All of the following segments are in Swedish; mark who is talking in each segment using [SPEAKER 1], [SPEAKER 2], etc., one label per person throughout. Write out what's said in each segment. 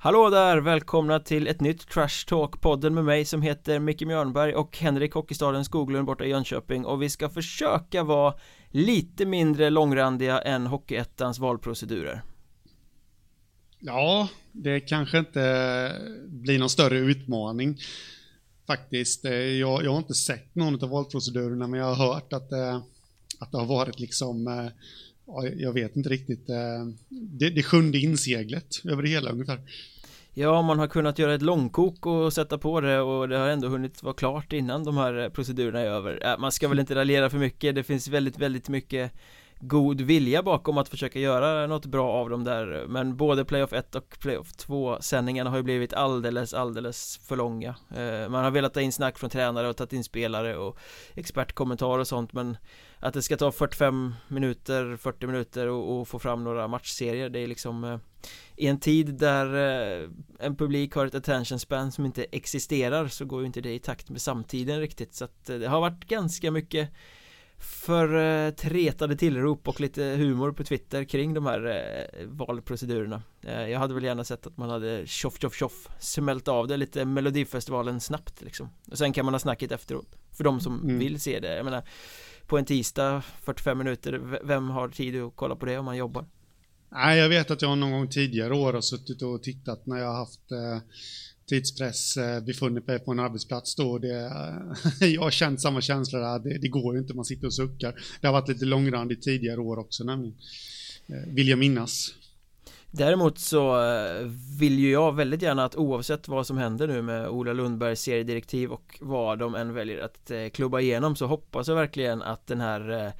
[SPEAKER 1] Hallå där! Välkomna till ett nytt Trash Talk-podden med mig som heter Micke Mjörnberg och Henrik Hockeystaden Skoglund borta i Jönköping och vi ska försöka vara lite mindre långrandiga än Hockeyettans valprocedurer.
[SPEAKER 2] Ja, det kanske inte blir någon större utmaning faktiskt. Eh, jag, jag har inte sett någon av valprocedurerna men jag har hört att, eh, att det har varit liksom eh, ja, jag vet inte riktigt, eh, det, det sjunde inseglet över det hela ungefär.
[SPEAKER 1] Ja, man har kunnat göra ett långkok och sätta på det och det har ändå hunnit vara klart innan de här eh, procedurerna är över. Äh, man ska väl inte raljera för mycket, det finns väldigt, väldigt mycket god vilja bakom att försöka göra något bra av dem där. Men både Playoff 1 och Playoff 2 sändningarna har ju blivit alldeles, alldeles för långa. Eh, man har velat ta in snack från tränare och tagit in spelare och expertkommentarer och sånt men att det ska ta 45 minuter, 40 minuter och, och få fram några matchserier. Det är liksom eh, I en tid där eh, en publik har ett attention span som inte existerar så går ju inte det i takt med samtiden riktigt. Så att det har varit ganska mycket för eh, tretade tillrop och lite humor på Twitter kring de här eh, valprocedurerna. Eh, Jag hade väl gärna sett att man hade tjoff tjoff tjoff smält av det lite Melodifestivalen snabbt liksom. Och sen kan man ha snacket efteråt För de som mm. vill se det, jag menar på en tisdag 45 minuter, vem har tid att kolla på det om man jobbar?
[SPEAKER 2] Nej, jag vet att jag någon gång tidigare år har suttit och tittat när jag har haft eh tidspress eh, befunnit mig på en arbetsplats då. Det, eh, jag har känt samma känsla där, det, det, går ju inte, man sitter och suckar. Det har varit lite långrandigt tidigare år också nämligen, eh, vill jag minnas.
[SPEAKER 1] Däremot så eh, vill ju jag väldigt gärna att oavsett vad som händer nu med Ola Lundbergs seriedirektiv och vad de än väljer att eh, klubba igenom så hoppas jag verkligen att den här eh,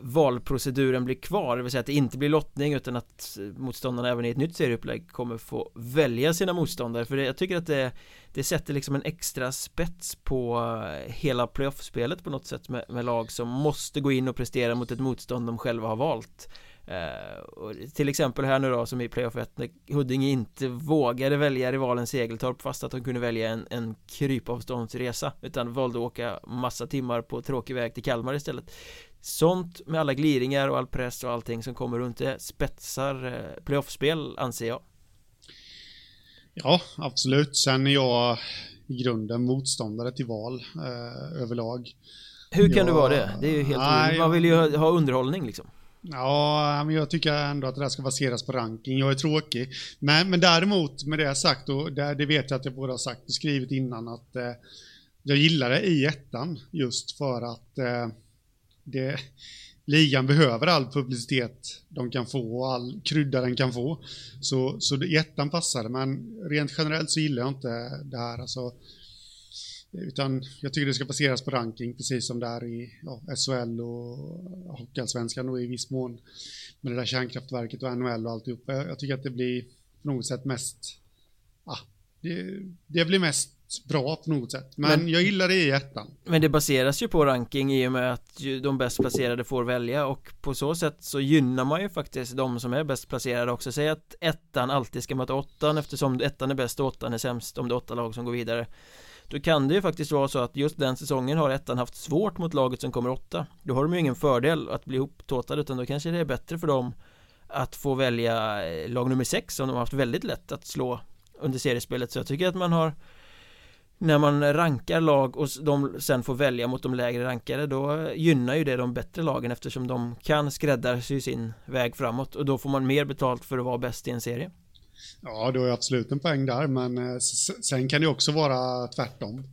[SPEAKER 1] valproceduren blir kvar, det vill säga att det inte blir lottning utan att motståndarna även i ett nytt serieupplägg kommer få välja sina motståndare. För det, jag tycker att det det sätter liksom en extra spets på hela playoffspelet på något sätt med, med, lag som måste gå in och prestera mot ett motstånd de själva har valt eh, till exempel här nu då som i playoff 1 när Huddinge inte vågade välja rivalen Segeltorp fast att de kunde välja en, en krypavståndsresa utan valde att åka massa timmar på tråkig väg till Kalmar istället Sånt med alla gliringar och all press och allting som kommer runt det spetsar eh, playoffspel anser jag
[SPEAKER 2] Ja, absolut. Sen är jag i grunden motståndare till val eh, överlag.
[SPEAKER 1] Hur kan jag, du vara det? Det är ju helt nej, Man vill ju ha, ha underhållning liksom.
[SPEAKER 2] Ja, men jag tycker ändå att det där ska baseras på ranking. Jag är tråkig. Men, men däremot, med det sagt, och det, det vet jag att jag både har sagt och skrivit innan, att eh, jag gillar det i ettan just för att eh, det, ligan behöver all publicitet de kan få och all krydda den kan få. Så, så ettan passar men rent generellt så gillar jag inte det här. Alltså, utan jag tycker det ska baseras på ranking, precis som det är i ja, SHL och Hockeyallsvenskan och i viss mån med det där kärnkraftverket och NHL och alltihop. Jag, jag tycker att det blir på något sätt mest, ah, det, det blir mest bra på något sätt. Men, men, jag gillar det i ettan.
[SPEAKER 1] Men det baseras ju på ranking i och med att de bäst placerade får välja och på så sätt så gynnar man ju faktiskt de som är bäst placerade också. Säg att ettan alltid ska möta åttan eftersom ettan är bäst och åttan är sämst om det är åtta lag som går vidare. Då kan det ju faktiskt vara så att just den säsongen har ettan haft svårt mot laget som kommer åtta. Då har de ju ingen fördel att bli ihoptåtade utan då kanske det är bättre för dem att få välja eh, lag nummer sex som de har haft väldigt lätt att slå under seriespelet så jag tycker att man har när man rankar lag och de sen får välja mot de lägre rankade då gynnar ju det de bättre lagen eftersom de kan skräddarsy sin väg framåt och då får man mer betalt för att vara bäst i en serie.
[SPEAKER 2] Ja, du har ju absolut en poäng där, men eh, sen kan det också vara tvärtom.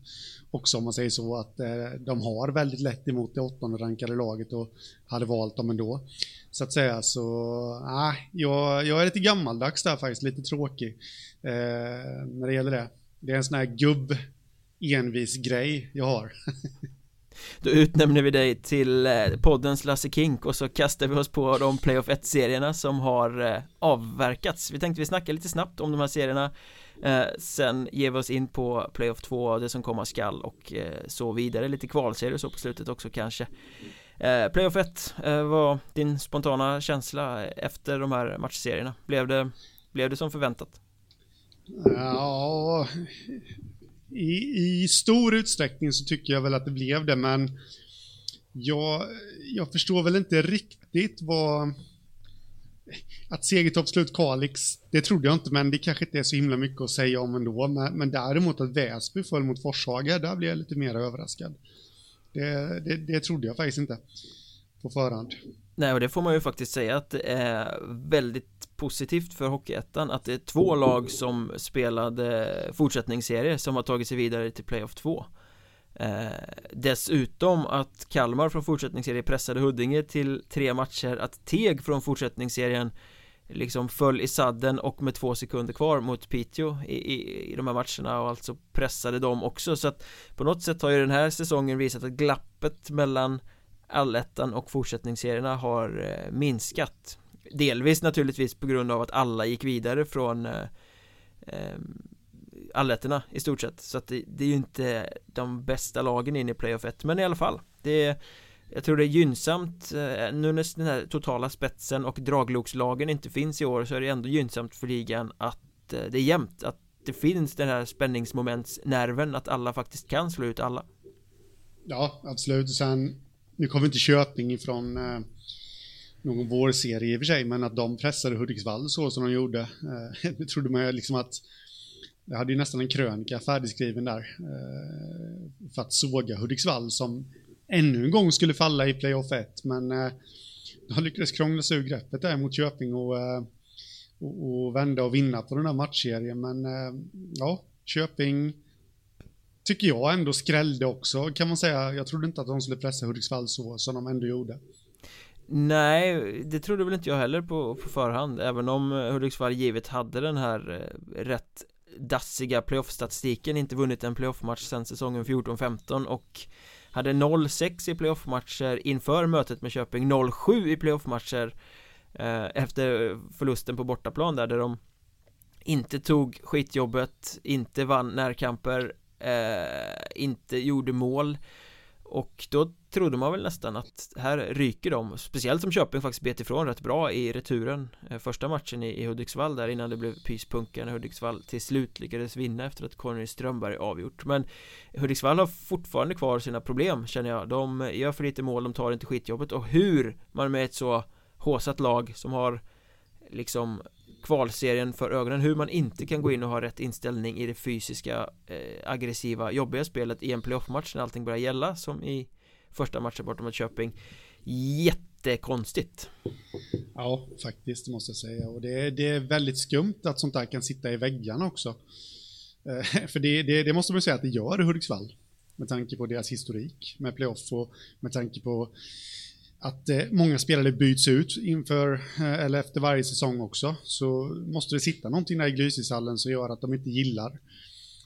[SPEAKER 2] Också om man säger så att eh, de har väldigt lätt emot det åttonde rankade laget och hade valt dem ändå. Så att säga så, nej, jag, jag är lite gammaldags där faktiskt, lite tråkig eh, när det gäller det. Det är en sån här gubb envis grej jag har.
[SPEAKER 1] Då utnämner vi dig till eh, poddens Lasse Kink och så kastar vi oss på de Playoff 1-serierna som har eh, avverkats. Vi tänkte vi snackar lite snabbt om de här serierna eh, Sen ger vi oss in på Playoff 2, det som komma skall och eh, så vidare. Lite kvalserier och så på slutet också kanske. Playoff 1, vad din spontana känsla efter de här matchserierna? Blev det, blev det som förväntat?
[SPEAKER 2] Ja, i, i stor utsträckning så tycker jag väl att det blev det, men jag, jag förstår väl inte riktigt vad... att Segertorp slut Kalix, det trodde jag inte, men det kanske inte är så himla mycket att säga om ändå. Men, men däremot att Väsby föll mot Forshaga, där blev jag lite mer överraskad. Det, det, det trodde jag faktiskt inte på förhand.
[SPEAKER 1] Nej, och det får man ju faktiskt säga att det är väldigt positivt för Hockeyettan att det är två lag som spelade fortsättningsserie som har tagit sig vidare till Playoff 2 eh, Dessutom att Kalmar från fortsättningsserie pressade Huddinge till tre matcher Att Teg från fortsättningsserien liksom föll i sadden och med två sekunder kvar mot Piteå i, i, i de här matcherna och alltså pressade dem också så att på något sätt har ju den här säsongen visat att glappet mellan allettan och fortsättningsserierna har eh, minskat. Delvis naturligtvis på grund av att alla gick vidare från eh, ehm, allettorna i stort sett. Så att det, det, är ju inte de bästa lagen in i playoff 1 Men i alla fall. Det är jag tror det är gynnsamt eh, Nu när den här totala spetsen och draglokslagen inte finns i år så är det ändå gynnsamt för ligan att eh, det är jämnt Att det finns den här spänningsmomentsnerven att alla faktiskt kan slå ut alla.
[SPEAKER 2] Ja, absolut. Sen, nu kommer inte Köping ifrån eh, någon vårserie i och för sig, men att de pressade Hudiksvall så som de gjorde. Eh, det trodde man ju liksom att jag hade ju nästan en krönika färdigskriven där eh, för att såga Hudiksvall som ännu en gång skulle falla i playoff 1, men eh, de lyckades krångla sig ur greppet där mot Köping och, eh, och, och, vända och vinna på den här matchserien. Men eh, ja, Köping tycker jag ändå skrällde också kan man säga. Jag trodde inte att de skulle pressa Hudiksvall så som de ändå gjorde.
[SPEAKER 1] Nej, det trodde väl inte jag heller på, på förhand Även om Hudiksvall givet hade den här eh, rätt dassiga playoff-statistiken Inte vunnit en playoff-match sedan säsongen 14-15 och hade 0-6 i playoff-matcher inför mötet med Köping 0-7 i playoff-matcher eh, Efter eh, förlusten på bortaplan där, där de inte tog skitjobbet, inte vann närkamper, Eh, inte gjorde mål. Och då trodde man väl nästan att här ryker de Speciellt som Köping faktiskt bet ifrån rätt bra i returen eh, Första matchen i, Hudiksvall där innan det blev pyspunka när Hudiksvall till slut lyckades vinna efter att Conny Strömberg avgjort. Men Hudiksvall har fortfarande kvar sina problem känner jag. De gör för lite mål, de tar inte skitjobbet. Och hur man med ett så håsat lag som har liksom kvalserien för ögonen hur man inte kan gå in och ha rätt inställning i det fysiska eh, aggressiva jobbiga spelet i en playoffmatch när allting börjar gälla som i första matchen borta mot Köping. Jättekonstigt.
[SPEAKER 2] Ja, faktiskt måste jag säga. Och det är, det är väldigt skumt att sånt där kan sitta i väggarna också. Eh, för det, det, det måste man säga att det gör i Hudiksvall med tanke på deras historik med playoff och med tanke på att eh, många spelare byts ut inför eh, eller efter varje säsong också så måste det sitta någonting där i Glysishallen som gör att de inte gillar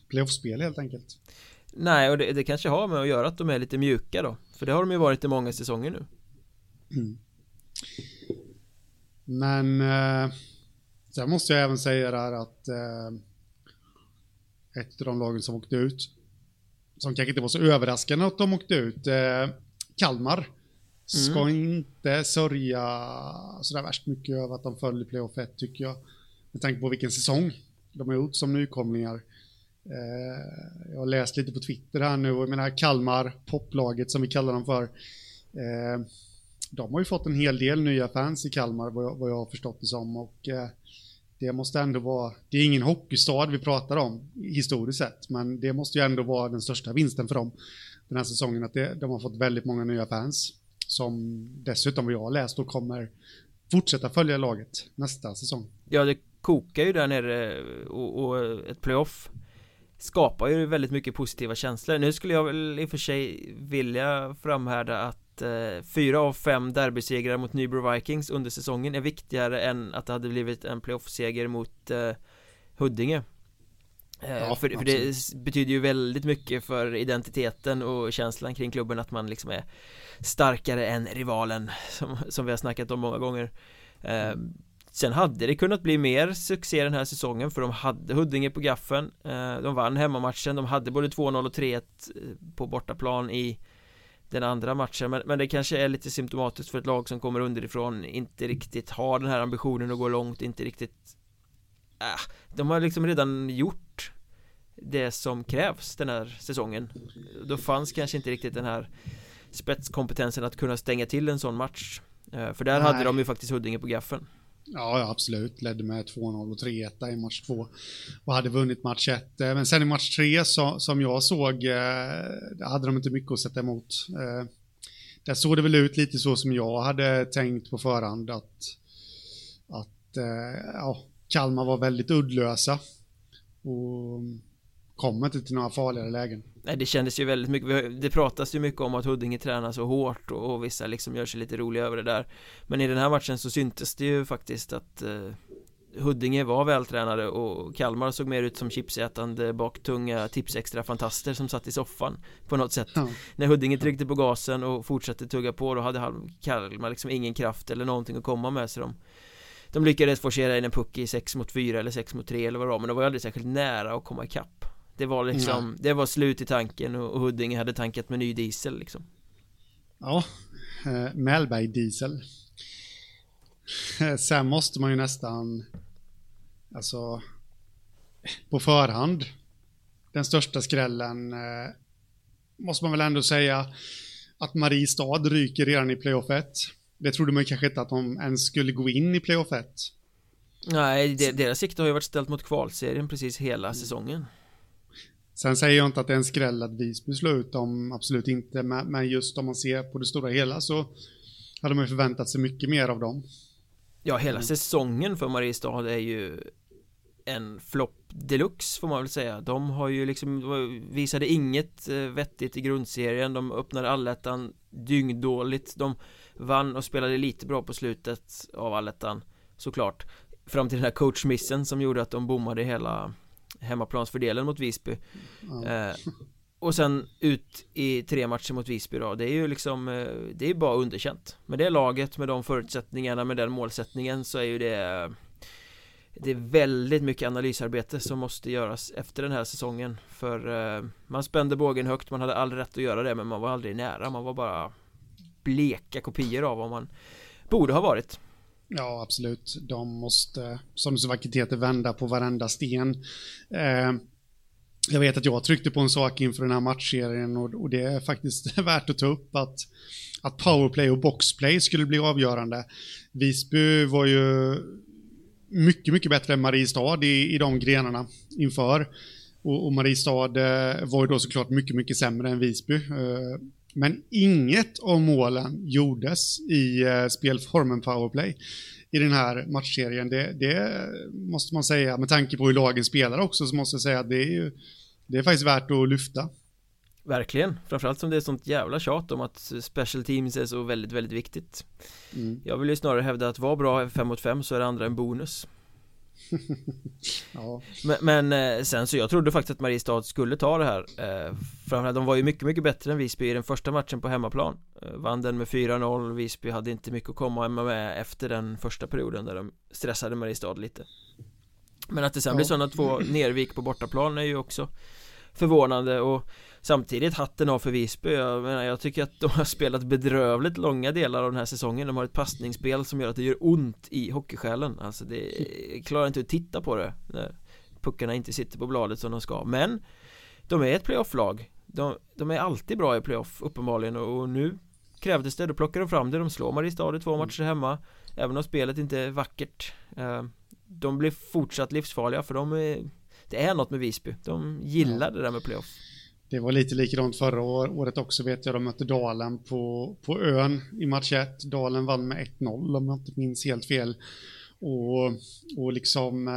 [SPEAKER 2] playoffspel helt enkelt.
[SPEAKER 1] Nej, och det, det, kanske har med att göra att de är lite mjuka då För det har de ju varit i många säsonger nu mm.
[SPEAKER 2] Men eh, Sen måste jag även säga där att eh, Ett av de lagen som åkte ut Som kanske inte var så överraskande att de åkte ut eh, Kalmar Ska mm. inte sörja sådär värst mycket över att de följer playoff 1 tycker jag. Med tanke på vilken säsong de har gjort som nykomlingar. Eh, jag har läst lite på Twitter här nu och jag menar Kalmar, poplaget som vi kallar dem för. Eh, de har ju fått en hel del nya fans i Kalmar vad jag, vad jag har förstått det som och eh, det måste ändå vara, det är ingen hockeystad vi pratar om historiskt sett, men det måste ju ändå vara den största vinsten för dem den här säsongen, att det, de har fått väldigt många nya fans som dessutom vad jag har läst och kommer fortsätta följa laget nästa säsong.
[SPEAKER 1] Ja, det kokar ju där nere eh, och, och ett playoff skapar ju väldigt mycket positiva känslor. Nu skulle jag väl i och för sig vilja framhärda att eh, fyra av fem derbysegrar mot Nybro Vikings under säsongen är viktigare än att det hade blivit en playoff-seger mot eh, Huddinge. Eh, ja, för, för, det betyder ju väldigt mycket för identiteten och känslan kring klubben att man liksom är starkare än rivalen som, som vi har snackat om många gånger. Eh, Sen hade det kunnat bli mer succé den här säsongen för de hade Huddinge på gaffen eh, De vann hemmamatchen, de hade både 2-0 och 3-1 eh, på bortaplan i den andra matchen. Men, men det kanske är lite symptomatiskt för ett lag som kommer underifrån inte riktigt har den här ambitionen att gå långt, inte riktigt äh, De har liksom redan gjort det som krävs den här säsongen Då fanns kanske inte riktigt den här spetskompetensen att kunna stänga till en sån match eh, För där Nej. hade de ju faktiskt Huddinge på gaffen
[SPEAKER 2] Ja, absolut. Ledde med 2-0 och 3-1 i match 2 och hade vunnit match 1. Eh, men sen i match 3 så, som jag såg, eh, hade de inte mycket att sätta emot. Eh, där såg det väl ut lite så som jag hade tänkt på förhand att, att eh, ja, Kalmar var väldigt uddlösa och kom inte till några farligare lägen.
[SPEAKER 1] Nej det kändes ju väldigt mycket, det pratas ju mycket om att Huddinge tränar så hårt och, och vissa liksom gör sig lite roliga över det där Men i den här matchen så syntes det ju faktiskt att eh, Huddinge var vältränade och Kalmar såg mer ut som chipsätande baktunga tipsextra fantaster som satt i soffan på något sätt ja. När Huddinge tryckte på gasen och fortsatte tugga på då hade Kalmar liksom ingen kraft eller någonting att komma med så de De lyckades forcera in en puck i 6 mot 4 eller 6 mot 3 eller vad det var men det var aldrig särskilt nära att komma ikapp Det var liksom, ja. det var slut i tanken och, och Huddinge hade tankat med ny diesel liksom
[SPEAKER 2] Ja, eh, Mellberg diesel Sen måste man ju nästan Alltså på förhand den största skrällen eh, måste man väl ändå säga att Mariestad ryker redan i playoff 1. Det trodde man kanske inte att de ens skulle gå in i playoff 1.
[SPEAKER 1] Nej, det, deras sikte har ju varit ställt mot kvalserien precis hela mm. säsongen.
[SPEAKER 2] Sen säger jag inte att det är en skräll att Visby slår ut dem, absolut inte, men just om man ser på det stora hela så hade man ju förväntat sig mycket mer av dem.
[SPEAKER 1] Ja, hela mm. säsongen för Mariestad är ju en flopp deluxe får man väl säga. De har ju liksom visade inget eh, vettigt i grundserien. De öppnade allettan dyngdåligt. De vann och spelade lite bra på slutet av allettan Såklart. Fram till den här coachmissen som gjorde att de bommade hela hemmaplansfördelen mot Visby. Mm. eh, Och sen ut i tre matcher mot Visby då. Det är ju liksom eh, Det är bara underkänt. Med det laget, med de förutsättningarna, med den målsättningen så är ju det det är väldigt mycket analysarbete som måste göras efter den här säsongen För eh, man spände bågen högt, man hade all rätt att göra det men man var aldrig nära Man var bara bleka kopior av vad man borde ha varit
[SPEAKER 2] Ja, absolut. De måste, som det så vackert heter, vända på varenda sten. Eh, jag vet att jag tryckte på en sak inför den här matchserien och, och det är faktiskt värt att ta upp att, att powerplay och boxplay skulle bli avgörande. Visby var ju mycket, mycket bättre än Mariestad i, i de grenarna inför. Och, och Mariestad eh, var ju då såklart mycket, mycket sämre än Visby. Eh, men inget av målen gjordes i eh, spelformen powerplay i den här matchserien. Det, det, måste man säga, med tanke på hur lagen spelar också, så måste jag säga att det är, ju, det är faktiskt värt att lyfta.
[SPEAKER 1] Verkligen, framförallt som det är sånt jävla tjat om att special teams är så väldigt, väldigt viktigt mm. Jag vill ju snarare hävda att vara bra 5 mot 5 så är det andra en bonus ja. men, men, eh, sen så jag trodde faktiskt att Mariestad skulle ta det här eh, Framförallt de var ju mycket, mycket bättre än Visby i den första matchen på hemmaplan eh, Vann den med 4-0, Visby hade inte mycket att komma med efter den första perioden där de stressade Mariestad lite Men att det sen ja. blir sådana två nervik på bortaplan är ju också förvånande och Samtidigt hatten av för Visby jag, menar, jag tycker att de har spelat bedrövligt långa delar av den här säsongen. De har ett passningsspel som gör att det gör ont i hockeysjälen. Alltså det klarar inte att titta på det när puckarna inte sitter på bladet som de ska. Men De är ett playoff-lag. De, de, är alltid bra i playoff uppenbarligen. Och, och nu Krävdes det, då plockar de fram det, de slår Mariestad i två matcher hemma. Även om spelet inte är vackert. Eh, De blir fortsatt livsfarliga för de är Det är något med Visby, de gillar det där med playoff
[SPEAKER 2] det var lite likadant förra året också vet jag. De mötte Dalen på, på ön i match 1. Dalen vann med 1-0 om jag inte minns helt fel. Och, och liksom, eh,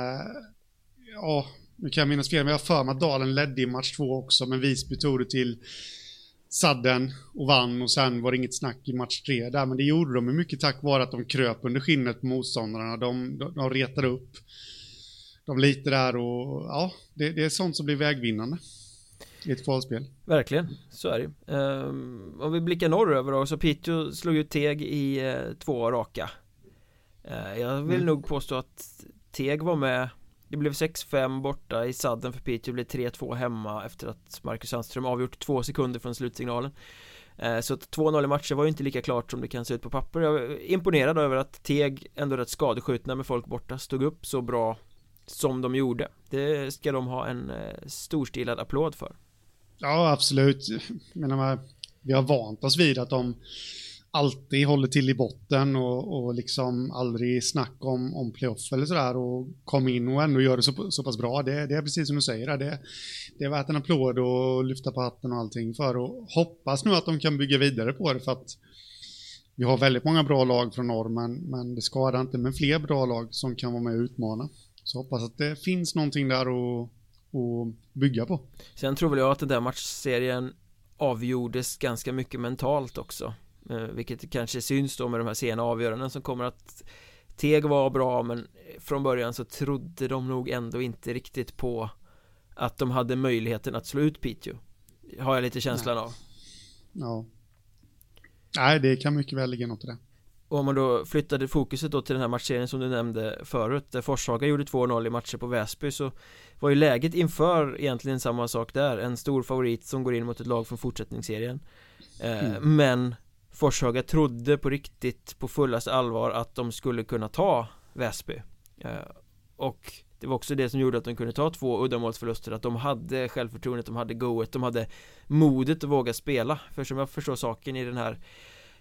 [SPEAKER 2] ja, nu kan jag minnas fel, men jag har för mig att Dalen ledde i match 2 också, men Visby tog det till sadden och vann och sen var det inget snack i match 3 där, men det gjorde de mycket tack vare att de kröp under skinnet på motståndarna. De, de, de retade upp de lite där och ja, det, det är sånt som blir vägvinnande i ett kvalspel.
[SPEAKER 1] Verkligen, så är det um, Om vi blickar norröver då, så Piteå slog ut Teg i uh, två raka. Uh, Jag vill mm. nog påstå att Teg var med. Det blev 6-5 borta i sadden för Piteå, det blev 3-2 hemma efter att Marcus Sandström avgjort två sekunder från slutsignalen. Uh, Så 2-0 i matchen var ju inte lika klart som det kan se ut på papper. Jag är imponerad över att Teg, ändå rätt skadeskjutna med folk borta, stod upp så bra som de gjorde. Det ska de ha en storstilad applåd för
[SPEAKER 2] Ja, absolut. Men vi har vant oss vid att de alltid håller till i botten och, och liksom aldrig snack om, om playoff eller sådär och kom in och ändå gör det så, så pass bra. Det, det är precis som du säger, det, det är värt en applåd och lyfta på hatten och allting för och hoppas nu att de kan bygga vidare på det för att vi har väldigt många bra lag från norr men, men det skadar inte med fler bra lag som kan vara med och utmana. Så hoppas att det finns någonting där och att bygga på.
[SPEAKER 1] Sen tror väl jag att den där matchserien avgjordes ganska mycket mentalt också eh, Vilket kanske syns då med de här sena avgöranden som kommer att Teg var bra men från början så trodde de nog ändå inte riktigt på Att de hade möjligheten att slå ut Piteå Har jag lite känslan
[SPEAKER 2] Nej.
[SPEAKER 1] av
[SPEAKER 2] Ja. Nej, det kan mycket väl ligga något i det.
[SPEAKER 1] Och om man då flyttade fokuset då till den här matchserien som du nämnde förut Där Forshaga gjorde 2-0 i matcher på Väsby så Var ju läget inför egentligen samma sak där. En stor favorit som går in mot ett lag från fortsättningsserien. Eh,
[SPEAKER 2] Mm.
[SPEAKER 1] Men Forshaga trodde på riktigt på fullaste allvar att de skulle kunna ta Väsby. Eh, Och det var också det som gjorde att de kunde ta två uddamålsförluster Att de hade självförtroendet, de hade goet, de hade modet att våga spela. För som jag förstår saken i den här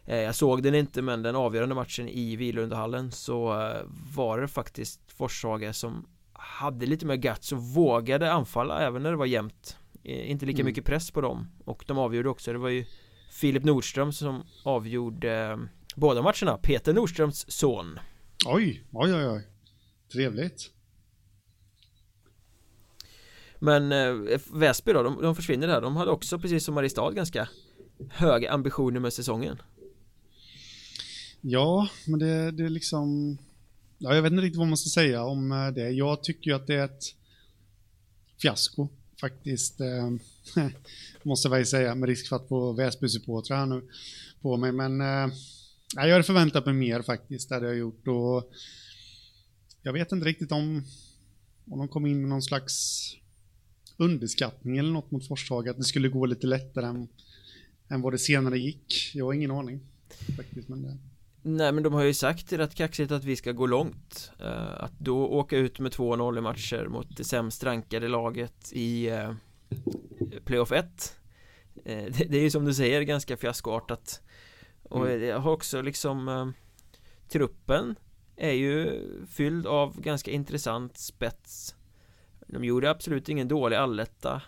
[SPEAKER 1] Jag såg den inte men den avgörande matchen i Vilundahallen så eh, var det faktiskt Forshaga som hade lite mer guts och vågade anfalla även när det var jämnt. Eh, Inte lika
[SPEAKER 2] Mm.
[SPEAKER 1] mycket press på dem. Och de avgjorde också, det var ju Filip Nordström som avgjorde eh, båda matcherna, Peter Nordströms son.
[SPEAKER 2] Oj, oj, oj, oj. Trevligt.
[SPEAKER 1] Men eh, Väsby då, de, de försvinner där, de hade också precis som Mariestad ganska höga ambitioner med säsongen
[SPEAKER 2] Ja, men det, det är liksom... Ja, jag vet inte riktigt vad man ska säga om eh, det. Jag tycker ju att det är ett fiasko faktiskt. Eh, måste jag säga med risk för att få Väsby-supportrar här nu på mig. Men eh, nej, jag hade förväntat mig mer faktiskt, det hade jag gjort. Och jag vet inte riktigt om, om de kom in med någon slags underskattning eller något mot Forshaga, att det skulle gå lite lättare än, än vad det senare gick. Jag har ingen aning faktiskt. Men det...
[SPEAKER 1] Nej men de har ju sagt rätt kaxigt att vi ska gå långt. Eh, Att då åka ut med 2-0 i matcher mot det sämst rankade laget i eh, Playoff 1 Eh, det, är ju som du säger ganska fiaskoartat. Och
[SPEAKER 2] Mm.
[SPEAKER 1] jag har också liksom Truppen är ju fylld av ganska intressant spets. De gjorde absolut ingen dålig alletta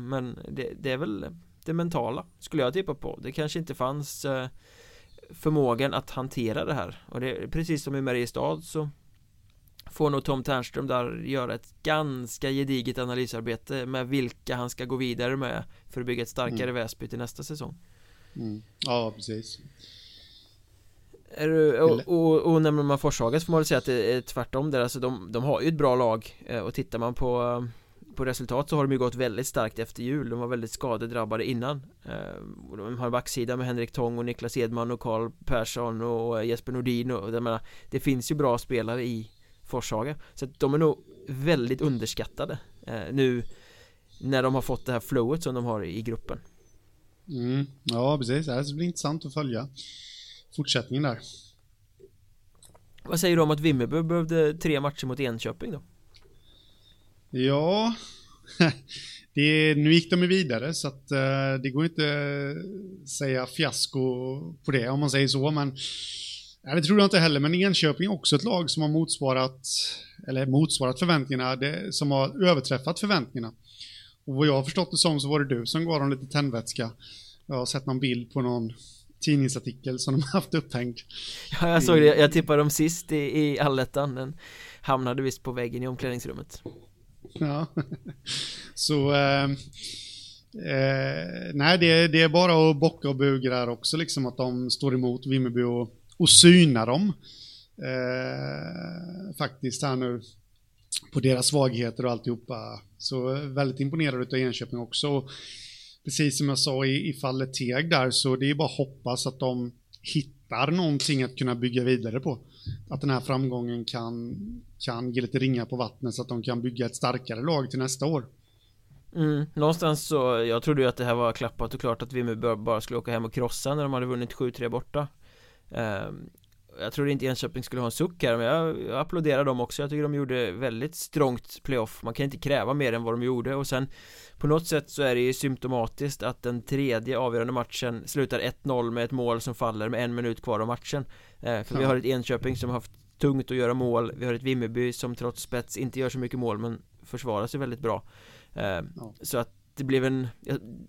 [SPEAKER 1] Men det, det är väl det mentala skulle jag tippa på. Det kanske inte fanns förmågan att hantera det här och det är precis som i Mariestad så får nog Tom Ternström där göra ett ganska gediget analysarbete med vilka han ska gå vidare med för att bygga ett starkare
[SPEAKER 2] Mm.
[SPEAKER 1] Väsby till nästa säsong
[SPEAKER 2] Mm. Ja, precis.
[SPEAKER 1] är och, och, och nämner man Forshaga så får man väl säga att det är tvärtom där alltså de, de har ju ett bra lag eh, och tittar man på på resultat så har de ju gått väldigt starkt efter jul De var väldigt skadedrabbade innan eh, De har backsida med Henrik Tång och Niklas Edman och Karl Persson och Jesper Nordin och jag menar, Det finns ju bra spelare i Forshaga Så att de är nog väldigt underskattade eh, nu När de har fått det här flowet som de har i gruppen
[SPEAKER 2] Mm. Ja, precis. Det ska bli intressant att följa fortsättningen där.
[SPEAKER 1] Vad säger du om att Vimmerby behövde tre matcher mot Enköping då?
[SPEAKER 2] Ja, det, nu gick de ju vidare så att eh, det går inte att säga fiasko på det om man säger så. Men nej, det tror jag inte heller. Men Enköping är också ett lag som har motsvarat, eller motsvarat förväntningarna, det, som har överträffat förväntningarna. Och vad jag har förstått det som så var det du som gav dem lite tändvätska. Jag har sett någon bild på någon tidningsartikel som de har haft upphängd.
[SPEAKER 1] Ja, jag såg det, jag tippade dem sist i, i allettan Den hamnade visst på väggen i omklädningsrummet
[SPEAKER 2] Ja. Så... Eh, eh, nej, det, det är bara att bocka och buga där också, liksom att de står emot Vimmerby och, och synar dem. Eh, faktiskt här nu. På deras svagheter och alltihopa. Så eh, väldigt imponerad utav Enköping också. Och precis som jag sa i, i fallet Teg där, så det är bara att hoppas att de hittar någonting att kunna bygga vidare på. Att den här framgången kan, kan ge lite ringar på vattnet så att de kan bygga ett starkare lag till nästa år.
[SPEAKER 1] mm, Någonstans så, jag trodde ju att det här var klappat och klart att Vimmerby bara skulle åka hem och krossa när de hade vunnit 7-3 borta. Ehm, jag trodde inte Enköping skulle ha en suck här men jag, jag applåderar dem också. Jag tycker de gjorde väldigt strångt playoff. Man kan inte kräva mer än vad de gjorde. Och sen på något sätt så är det ju symptomatiskt att den tredje avgörande matchen slutar 1-0 med ett mål som faller med en minut kvar av matchen. Eh, För vi har ett Enköping som har haft tungt att göra mål. Vi har ett Vimmerby som trots spets inte gör så mycket mål men försvarar sig väldigt bra. Eh. Så att det blev en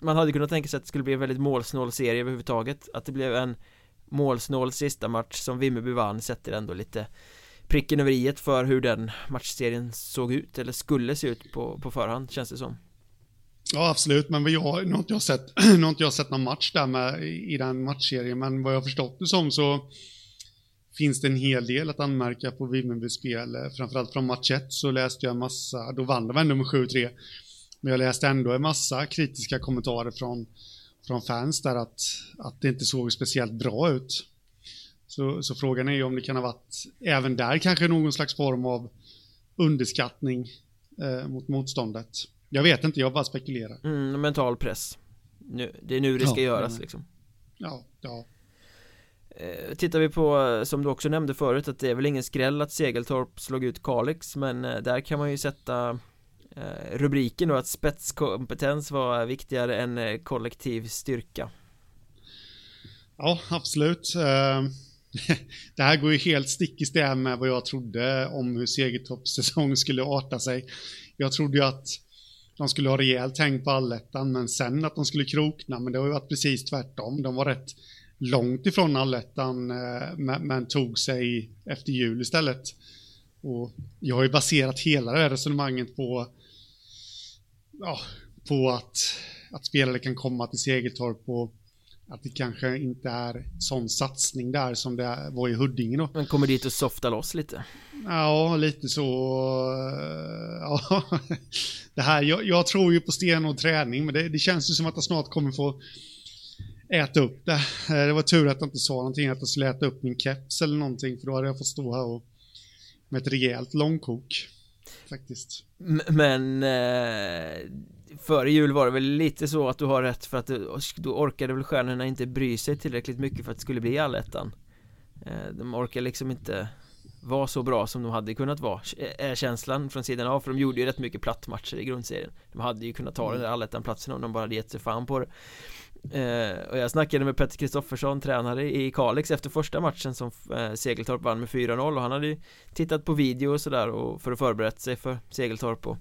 [SPEAKER 1] Man hade kunnat tänka sig att det skulle bli en väldigt målsnål serie överhuvudtaget. Att det blev en målsnål sista match som Vimmerby vann sätter ändå lite pricken över i för hur den matchserien såg ut eller skulle se ut på, på förhand känns det som.
[SPEAKER 2] Ja absolut, men jag, nu har inte jag sett, nu har inte jag sett någon match där med i den matchserien, men vad jag har förstått det som så finns det en hel del att anmärka på Vimmerbys spel. Eh, framförallt från match 1 så läste jag en massa, då vann de ändå med 7-3. Men jag läste ändå en massa kritiska kommentarer från från fans där att, att det inte såg speciellt bra ut. Så, så frågan är ju om det kan ha varit även där kanske någon slags form av underskattning eh, mot motståndet. Jag vet inte, jag bara spekulerar.
[SPEAKER 1] Mm, mental press. Nu, det är nu det ska ja, göras liksom.
[SPEAKER 2] Ja, ja.
[SPEAKER 1] Eh, tittar vi på, som du också nämnde förut, att det är väl ingen skräll att Segeltorp slog ut Kalix, men eh, där kan man ju sätta Eh, rubriken då att spetskompetens var viktigare än kollektiv styrka.
[SPEAKER 2] Ja, absolut. Det här går ju helt stick i stäv med vad jag trodde om hur Segertorps säsong skulle arta sig. Jag trodde ju att de skulle ha rejält häng på allettan, men sen att de skulle krokna, men det har ju varit precis tvärtom. De var rätt långt ifrån allettan, eh, men tog sig efter jul istället. Och jag har ju baserat hela det här resonemanget på ja, på att, att spelare kan komma till Segeltorp och att det kanske inte är sån satsning där som det var i Huddinge då.
[SPEAKER 1] Men kommer dit och softa loss lite?
[SPEAKER 2] Ja, lite så. Ja, det här, jag, jag tror ju på stenhård träning, men det, det känns ju som att jag snart kommer få äta upp det. Det var tur att jag inte sa någonting, att jag skulle äta upp min keps eller någonting, för då hade jag fått stå här och med ett rejält långkok faktiskt.
[SPEAKER 1] Men eh, före jul var det väl lite så att du har rätt för att du, då orkade väl stjärnorna inte bry sig tillräckligt mycket för att det skulle bli allettan. Eh, de orkar liksom inte vara så bra som de hade kunnat vara är känslan från sidan av för de gjorde ju rätt mycket plattmatcher i grundserien de hade ju kunnat ta mm. den där allettan-platsen om de bara hade gett sig fan på det Eh, och jag snackade med Petter Kristoffersson, tränare i Kalix efter första matchen som eh, Segeltorp vann med 4-0 och han hade ju tittat på video och sådär och för att förberett sig för Segeltorp och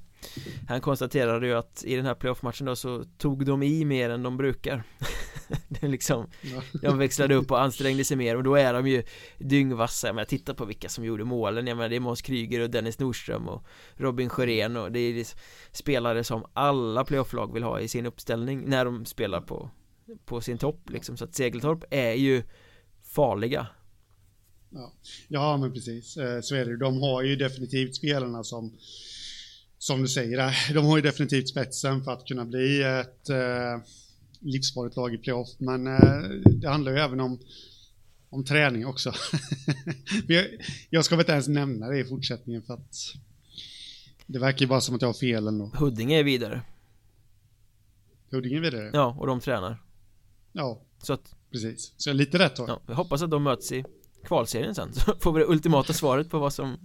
[SPEAKER 1] han konstaterade ju att i den här playoff-matchen då så tog de i mer än de brukar. Det liksom De växlade upp och ansträngde sig mer och då är de ju dyngvassa. Jag menar titta på vilka som gjorde målen. Jag menar det är Måns Kryger och Dennis Nordström och Robin Sjörén och det är spelare som alla playoff-lag vill ha i sin uppställning när de spelar på på sin topp liksom. Så att Segeltorp är ju farliga.
[SPEAKER 2] Ja, ja men precis. Eh, så är det De har ju definitivt spelarna som som du säger, de har ju definitivt spetsen för att kunna bli ett eh, livsfarligt lag i playoff. Men eh, det handlar ju även om, om träning också. jag, jag ska väl inte ens nämna det i fortsättningen för att det verkar ju bara som att jag har fel ändå.
[SPEAKER 1] Huddinge är vidare.
[SPEAKER 2] Huddinge är vidare?
[SPEAKER 1] Ja, och de tränar.
[SPEAKER 2] Ja,
[SPEAKER 1] så att,
[SPEAKER 2] precis. Så lite rätt har
[SPEAKER 1] ja, Jag hoppas att de möts i kvalserien sen så får vi det ultimata svaret på vad som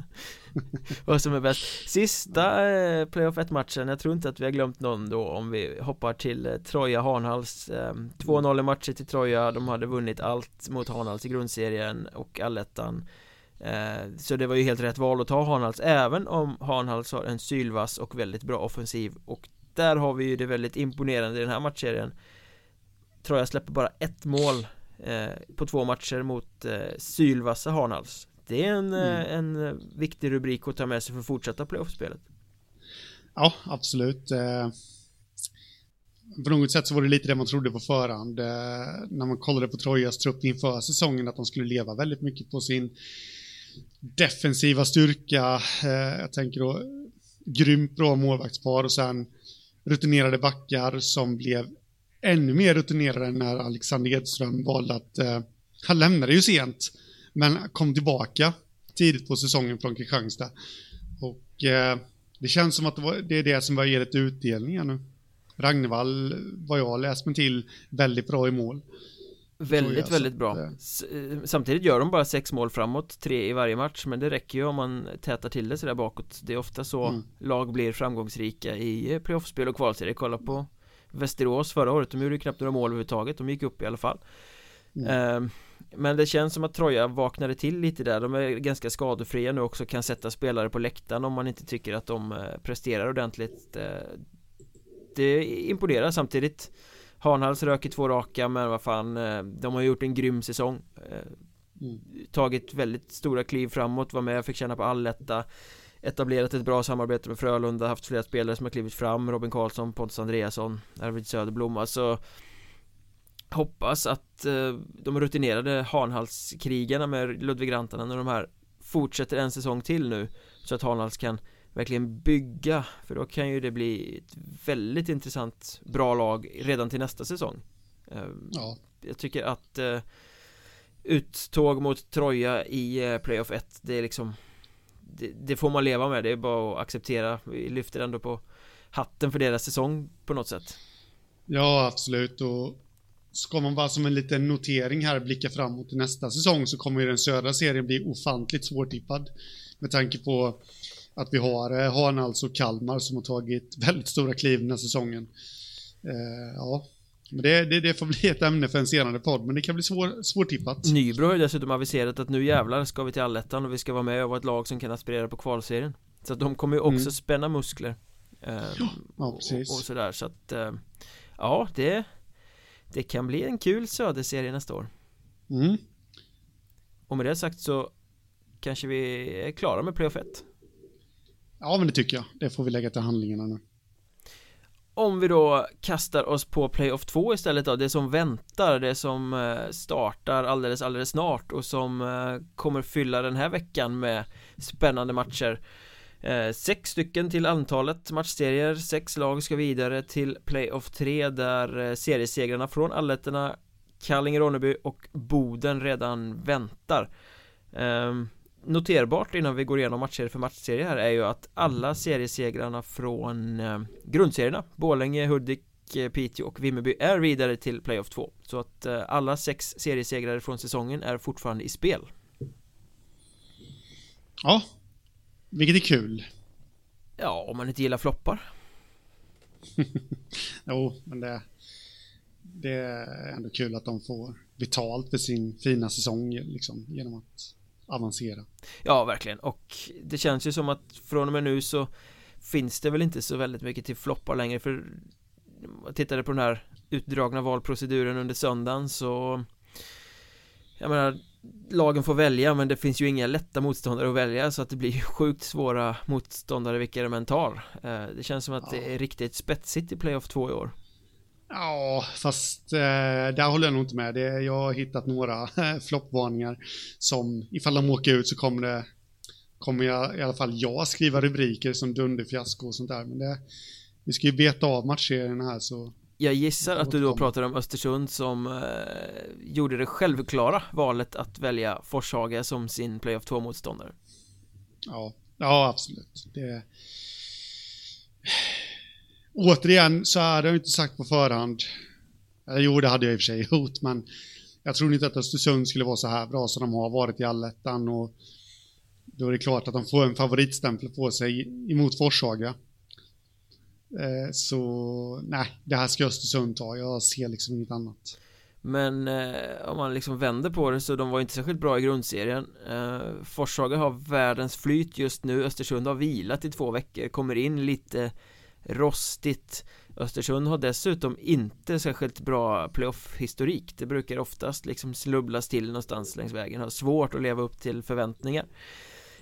[SPEAKER 1] Vad som är bäst. Sista eh, playoff 1 matchen Jag tror inte att vi har glömt någon då om vi hoppar till eh, Troja Hanhals eh, 2-0 i matcher till Troja. De hade vunnit allt mot Hanhals i grundserien och allettan. Eh, Så det var ju helt rätt val att ta Hanhals även om Hanhals har en sylvass och väldigt bra offensiv. Och där har vi ju det väldigt imponerande i den här matchserien. Troja släpper bara ett mål eh, på två matcher mot eh, sylvassa Hanhals Det är en, eh, mm. en eh, viktig rubrik att ta med sig för fortsätta playoffspelet.
[SPEAKER 2] Ja, absolut. Eh, På något sätt så var det lite det man trodde på förhand eh, När man kollade på Trojas trupp inför säsongen att de skulle leva väldigt mycket på sin defensiva styrka. Jag tänker då grymt bra målvaktspar och sen rutinerade backar som blev ännu mer rutinerade när Alexander Edström valde att, eh, han lämnade ju sent, men kom tillbaka tidigt på säsongen från Kristianstad. Och eh, det känns som att det, var, det är det som börjar ge lite utdelning nu. Ragnevall, vad jag läst mig till, väldigt bra i mål.
[SPEAKER 1] Väldigt, väldigt bra eh, Samtidigt gör de bara sex mål framåt, tre i varje match Men det räcker ju om man tätar till det sådär bakåt Det är ofta så mm. lag blir framgångsrika i playoffspel och kvalserier Kolla på Västerås förra året, de gjorde ju knappt några mål överhuvudtaget De gick upp i alla fall. Mm. eh, Men det känns som att Troja vaknade till lite där De är ganska skadefria nu också Kan sätta spelare på läktaren om man inte tycker att de eh, presterar ordentligt. Det imponerar samtidigt. Hanhals röker två raka men vad fan eh, De har gjort en grym säsong. Eh, mm. Tagit väldigt stora kliv framåt, var med, fick känna på alletta Etablerat ett bra samarbete med Frölunda, haft flera spelare som har klivit fram Robin Karlsson, Pontus Andreasson, Arvid Söderblom. Alltså Hoppas att eh, de rutinerade Hanhalskrigarna med Ludvig Rantanen och de här Fortsätter en säsong till nu Så att Hanhals kan verkligen bygga. För då kan ju det bli ett väldigt intressant bra lag redan till nästa säsong. Ehm, Ja. Jag tycker att uh, Uttåg mot Troja i uh, Playoff 1 Det är liksom det, det, får man leva med, det är bara att acceptera. Vi lyfter ändå på hatten för deras säsong på något sätt.
[SPEAKER 2] Ja, absolut. Och Ska man bara som en liten notering här blicka framåt till nästa säsong så kommer ju den södra serien bli ofantligt svårtippad. Med tanke på att vi har eh, Hanals alltså och Kalmar som har tagit väldigt stora kliv den här säsongen. Eh, ja, det, det, det, får bli ett ämne för en senare podd, men det kan bli svår, svårtippat.
[SPEAKER 1] Nybro har ju dessutom aviserat att nu jävlar ska vi till allettan och vi ska vara med och vara ett lag som kan aspirera på kvalserien. Så att de kommer ju också mm. spänna muskler. Eh,
[SPEAKER 2] ja, precis.
[SPEAKER 1] Och, och, sådär, så att eh, ja, det, det kan bli en kul söderserie nästa år.
[SPEAKER 2] Mm.
[SPEAKER 1] Och med det sagt så kanske vi är klara med playoff 1.
[SPEAKER 2] Ja, men det tycker jag. Det får vi lägga till handlingarna nu.
[SPEAKER 1] Om vi då kastar oss på Playoff 2 istället då, det som väntar, det som eh, startar alldeles, alldeles snart och som eh, kommer fylla den här veckan med spännande matcher. Eh, sex stycken till antalet matchserier, sex lag ska vidare till Playoff 3 där seriesegrarna från Allätterna, Kallinge-Ronneby och Boden redan väntar. Ehm, noterbart innan vi går igenom matchserie för matchserie här är ju att alla seriesegrarna från eh, grundserierna Borlänge, Hudik, eh, Piteå och Vimmerby är vidare till Playoff 2 Så att eh, alla sex seriesegrare från säsongen är fortfarande i spel.
[SPEAKER 2] Ja, vilket är kul.
[SPEAKER 1] Ja, om man inte gillar floppar.
[SPEAKER 2] Jo, men det Det är ändå kul att de får betalt för sin fina säsong liksom genom att avancera.
[SPEAKER 1] Ja, verkligen. Och det känns ju som att från och med nu så finns det väl inte så väldigt mycket till floppar längre för jag tittade på den här utdragna valproceduren under söndagen så jag menar lagen får välja men det finns ju inga lätta motståndare att välja så att det blir sjukt svåra motståndare vilka de än tar eh, det känns som att ja. det är riktigt spetsigt i playoff 2 i år
[SPEAKER 2] Ja, fast eh, där håller jag nog inte med. Det, jag har hittat några floppvarningar som ifall de åker ut så kommer det kommer jag, i alla fall jag skriva rubriker som dunderfiasko och sånt där. Men det, vi ska ju beta av matchserien här så
[SPEAKER 1] jag gissar att du då pratar om Östersund som eh, gjorde det självklara valet att välja Forshaga som sin playoff 2-motståndare.
[SPEAKER 2] Ja, ja absolut. Det, återigen så hade jag inte sagt på förhand. Jo, det hade jag i och för sig gjort, men jag tror inte att Östersund skulle vara så här bra som de har varit i allettan och då är det klart att de får en favoritstämpel på sig emot Forshaga. Eh, så nej, det här ska Östersund ta. Jag ser liksom inget annat.
[SPEAKER 1] Men eh, om man liksom vänder på det så de var inte särskilt bra i grundserien eh, Forshaga har världens flyt just nu Östersund har vilat i två veckor Kommer in lite rostigt. Östersund har dessutom inte särskilt bra playoff-historik. Det brukar oftast liksom slubblas till någonstans längs vägen. Har svårt att leva upp till förväntningar.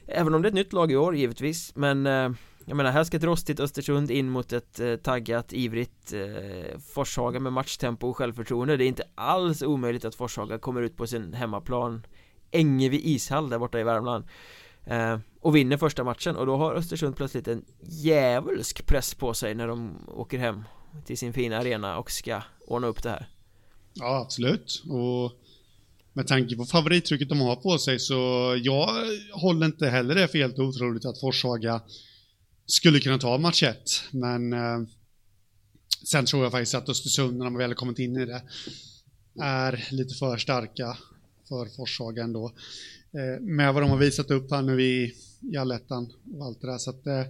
[SPEAKER 1] Även om det är ett nytt lag i år givetvis. Men eh, jag menar här ska ett rostigt Östersund in mot ett eh, taggat, ivrigt eh, Forshaga med matchtempo och självförtroende. Det är inte alls omöjligt att Forshaga kommer ut på sin hemmaplan. Ängevi ishall där borta i Värmland eh, och vinner första matchen och då har Östersund plötsligt en djävulsk press på sig när de åker hem till sin fina arena och ska ordna upp det här.
[SPEAKER 2] Ja, absolut. Och med tanke på favorittrycket de har på sig så jag håller inte heller det för helt otroligt att Forshaga skulle kunna ta match 1. Men eh, sen tror jag faktiskt att Östersund, när de väl kommit in i det, är lite för starka för Forshaga ändå. Eh, med vad de har visat upp här nu i, i allettan och allt det där. Så att, äh,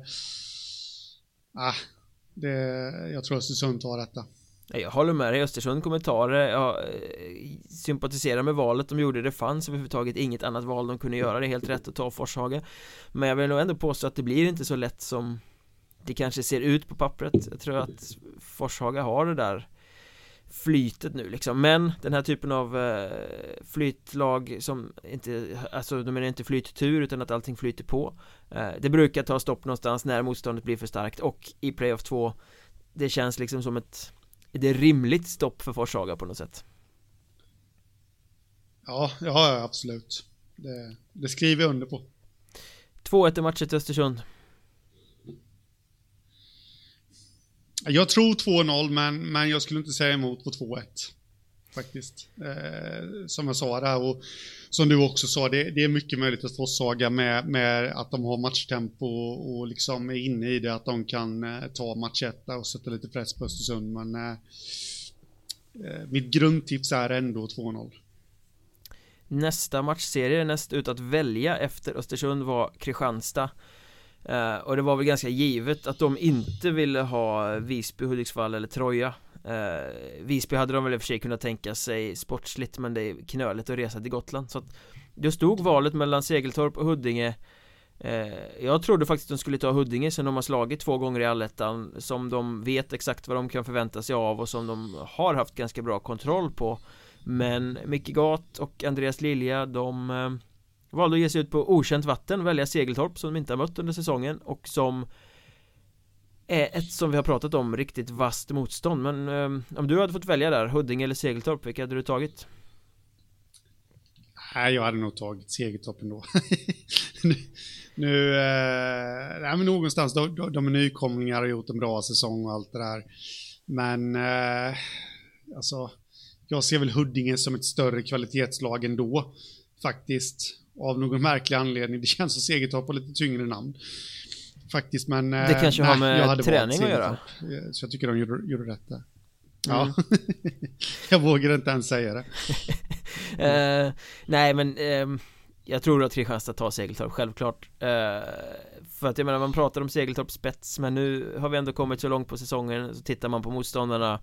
[SPEAKER 2] det, jag tror Östersund tar detta.
[SPEAKER 1] Jag håller med dig, Östersund kommentarer Jag eh, sympatiserar med valet de gjorde. Det fanns överhuvudtaget inget annat val de kunde göra. Det är helt rätt att ta Forshaga. Men jag vill nog ändå påstå att det blir inte så lätt som Det kanske ser ut på pappret. Jag tror att Forshaga har det där flytet nu liksom. Men den här typen av eh, flytlag som inte Alltså de menar inte flyttur utan att allting flyter på. Eh, Det brukar ta stopp någonstans när motståndet blir för starkt. Och i playoff 2 Det känns liksom som ett Är det rimligt stopp för Forshaga på något sätt?
[SPEAKER 2] Ja, ja absolut. Det, det skriver jag under på.
[SPEAKER 1] 2-1 i matchen till Östersund
[SPEAKER 2] Jag tror 2-0, men, men jag skulle inte säga emot på 2-1. Faktiskt. Eh, som jag sa där och som du också sa, det, det är mycket möjligt att Forshaga med, med att de har matchtempo och, och liksom är inne i det, att de kan eh, ta match 1 och sätta lite press på Östersund. Men eh, eh mitt grundtips är ändå 2-0.
[SPEAKER 1] Nästa matchserie näst ut att välja efter Östersund var Kristianstad eh, och det var väl ganska givet att de inte ville ha Visby, Hudiksvall eller Troja. Eh, Visby hade de väl i och för sig kunnat tänka sig sportsligt men det är knöligt att resa till Gotland. Så att Det stod valet mellan Segeltorp och Huddinge. Eh, jag trodde faktiskt de skulle ta Huddinge sen de har slagit två gånger i allettan Som de vet exakt vad de kan förvänta sig av och som de har haft ganska bra kontroll på. Men Micke Gat och Andreas Lilja de eh, Valde att ge sig ut på okänt vatten, välja Segeltorp som de inte har mött under säsongen och som är ett som vi har pratat om riktigt vasst motstånd men eh, om du hade fått välja där, Huddinge eller Segeltorp, vilka hade du tagit?
[SPEAKER 2] Nej, jag hade nog tagit Segeltorp ändå. nu, nu eh, nej, men någonstans, de, de, de är nykomlingar och gjort en bra säsong och allt det där. Men, eh, alltså, jag ser väl Huddinge som ett större kvalitetslag ändå, faktiskt. Av någon märklig anledning. Det känns som Segertorp har lite tyngre namn. Faktiskt, men...
[SPEAKER 1] Det eh, kanske nej, har med träning att göra.
[SPEAKER 2] Eh, så jag tycker de gjorde, gjorde rätt där. Ja, mm. jag vågar inte ens säga det.
[SPEAKER 1] uh, nej, men uh, jag tror att Kristianstad tar Segeltorp, självklart. Uh, för att jag menar, man pratar om Segeltorp spets, men nu har vi ändå kommit så långt på säsongen, så tittar man på motståndarna.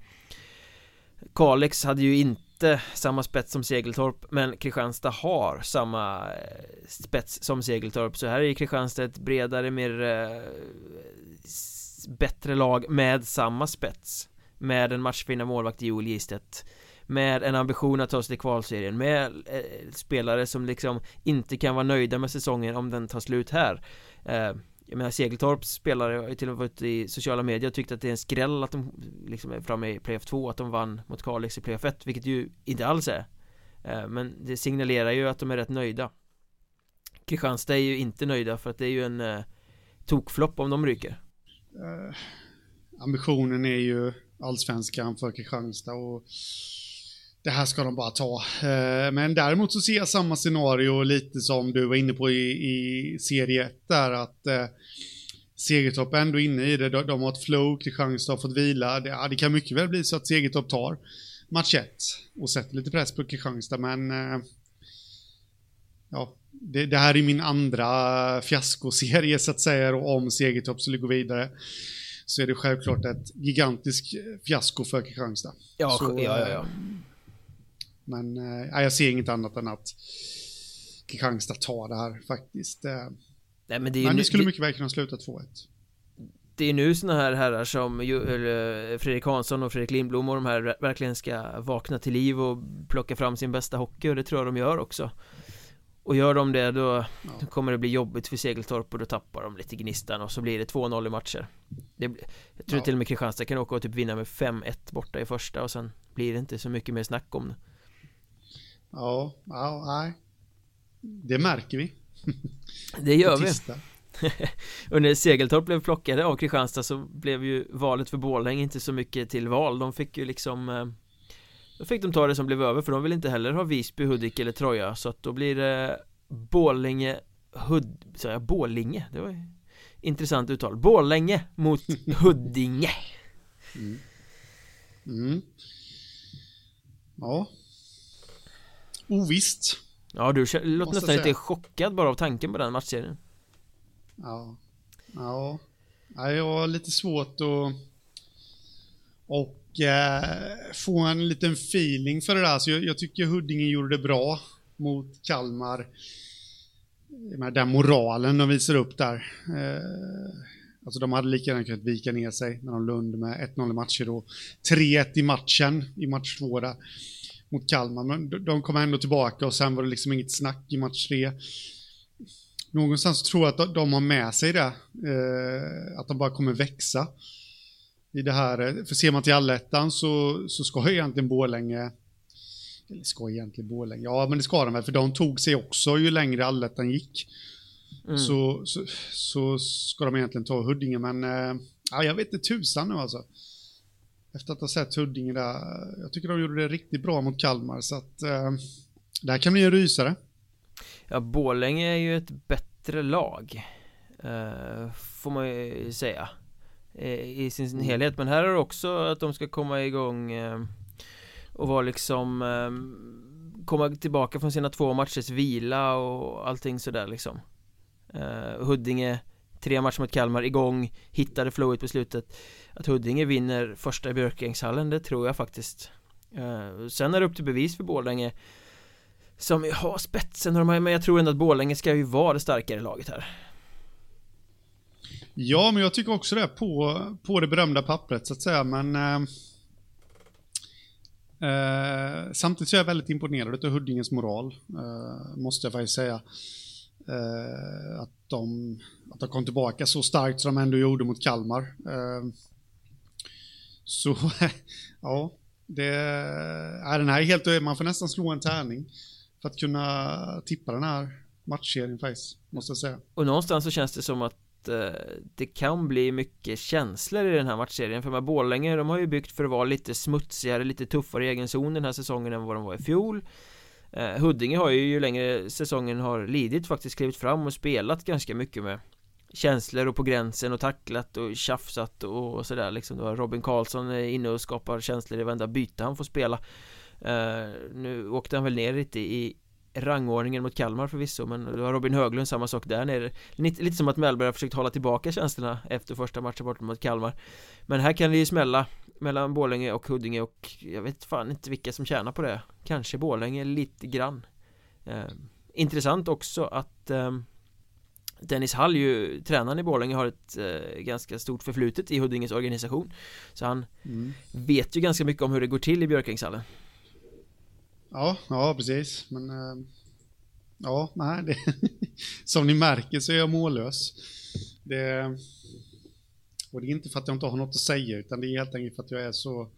[SPEAKER 1] Kalix hade ju inte inte samma spets som Segeltorp men Kristianstad har samma eh, spets som Segeltorp. Så här är Kristianstad ett bredare, mer eh, bättre lag med samma spets. Med en matchvinnande målvakt i Joel Gistedt med en ambition att ta sig till kvalserien. Med eh, spelare som liksom inte kan vara nöjda med säsongen om den tar slut här. Eh, jag menar Segeltorps spelare har ju till och med varit i sociala medier och tyckt att det är en skräll att de liksom är framme i playoff 2 att de vann mot Kalix i playoff 1 vilket ju inte alls är. Eh, men det signalerar ju att de är rätt nöjda. Kristianstad är ju inte nöjda för att det är ju en eh, tokflopp om de ryker. Eh,
[SPEAKER 2] Ambitionen är ju allsvenskan för Kristianstad och det här ska de bara ta. Eh, men däremot så ser jag samma scenario lite som du var inne på i, i serie 1 där att eh, Segertorp är ändå inne i det. De, de har ett flow, Kristianstad har fått vila. Det, ja, det kan mycket väl bli så att Segertorp tar match 1 och sätter lite press på Kristianstad men eh, ja, det, det, här är min andra fiaskoserie så att säga och om Segertorp skulle gå vidare så är det självklart ett gigantiskt fiasko för Kristianstad.
[SPEAKER 1] Ja,
[SPEAKER 2] så,
[SPEAKER 1] ja, ja, ja.
[SPEAKER 2] Men äh, jag ser inget annat än att Kristianstad tar det här faktiskt. Eh. Nej, men, det, men det skulle mycket väl kunna sluta 2-1.
[SPEAKER 1] Det är nu sådana här herrar som Fredrik Hansson och Fredrik Lindblom och de här verkligen ska vakna till liv och plocka fram sin bästa hockey och det tror jag de gör också. Och gör de det då, ja. kommer det bli jobbigt för Segeltorp och då tappar de lite gnistan och så blir det 2-0 i matcher. Det, jag tror ja. till och med Kristianstad kan åka och typ vinna med 5-1 borta i första och sen blir det inte så mycket mer snack om det.
[SPEAKER 2] Ja, ja, nej. Det märker vi.
[SPEAKER 1] Det gör vi. och när Segeltorp blev plockade av Kristianstad så blev ju valet för Borlänge inte så mycket till val. De fick ju liksom eh, Då fick de ta det som blev över för de vill inte heller ha Visby, Hudik eller Troja så att då blir det Borlänge Hud... Sa jag Borlänge? Det var ju intressant uttal. Borlänge mot Huddinge.
[SPEAKER 2] Mm. Mm. Ja, ovisst.
[SPEAKER 1] Ja, du låter nästan lite chockad bara av tanken på den matchserien.
[SPEAKER 2] Ja. Ja. ja jag har lite svårt att och eh, få en liten feeling för det där. Så jag, jag tycker Huddinge gjorde det bra mot Kalmar. Den moralen de visar upp där. Eh, alltså de hade lika gärna kunnat vika ner sig när de lund med 1-0 i matcher då. 3-1 i matchen, i match 2 där, mot Kalmar. Men de kom ändå tillbaka och sen var det liksom inget snack i match 3. Någonstans tror jag att de har med sig det, eh, att de bara kommer växa i det här. För ser man till allettan så, så ska egentligen Borlänge eller ska egentligen Borlänge, ja men det ska de väl för de tog sig också ju längre allettan gick. Mm. Så, så, så, ska de egentligen ta Huddinge men äh, ja, jag vet inte tusan nu alltså. Efter att ha sett Huddinge där, jag tycker de gjorde det riktigt bra mot Kalmar så att äh, det här kan bli en rysare.
[SPEAKER 1] Ja, Borlänge är ju ett bättre lag. Äh, får man ju säga. I sin mm. helhet, men här är det också att de ska komma igång och vara liksom eh, Komma tillbaka från sina två matchers vila och allting sådär liksom eh, Huddinge Tre matcher mot Kalmar igång Hittade flowet på slutet att Huddinge vinner första i Björkängshallen det tror jag faktiskt eh, Sen är det upp till bevis för Borlänge Som har spetsen men jag tror ändå att Borlänge ska ju vara det starkare laget här
[SPEAKER 2] Ja, men jag tycker också det på, på det berömda pappret så att säga, men eh, Eh, samtidigt så är jag väldigt imponerad av Huddinges moral, eh, måste jag faktiskt säga. Eh, att, de, att de kom tillbaka så starkt som de ändå gjorde mot Kalmar. Eh, så, ja, det är den här helt, man får nästan slå en tärning för att kunna tippa den här matchserien faktiskt, måste jag säga.
[SPEAKER 1] Och någonstans så känns det som att eh, det kan bli mycket känslor i den här matchserien för med Borlänge de har ju byggt för att vara lite smutsigare, lite tuffare i egen zon den här säsongen än vad de var i fjol eh, Huddinge har ju ju längre säsongen har lidit faktiskt klivit fram och spelat ganska mycket med känslor och på gränsen och tacklat och tjafsat och sådär liksom. Robin Karlsson är inne och skapar känslor i varenda byte han får spela. Uh, Nu åkte han väl ner lite i rangordningen mot Kalmar förvisso men det var Robin Höglund samma sak där nere. Lite, lite som att Mellberg har försökt hålla tillbaka känslorna efter första matchen bort mot Kalmar. Men här kan det ju smälla mellan Borlänge och Huddinge och jag vet fan inte vilka som tjänar på det. Kanske Borlänge lite grann. Eh, Intressant också att eh, Dennis Hall ju, tränaren i Borlänge har ett eh, ganska stort förflutet i Huddinges organisation Så han mm. vet ju ganska mycket om hur det går till i Björkängshallen
[SPEAKER 2] Ja, ja precis. Men äh, ja, nej, det, som ni märker så är jag mållös. Det, och det är inte för att jag inte har något att säga, utan det är helt enkelt för att jag är så...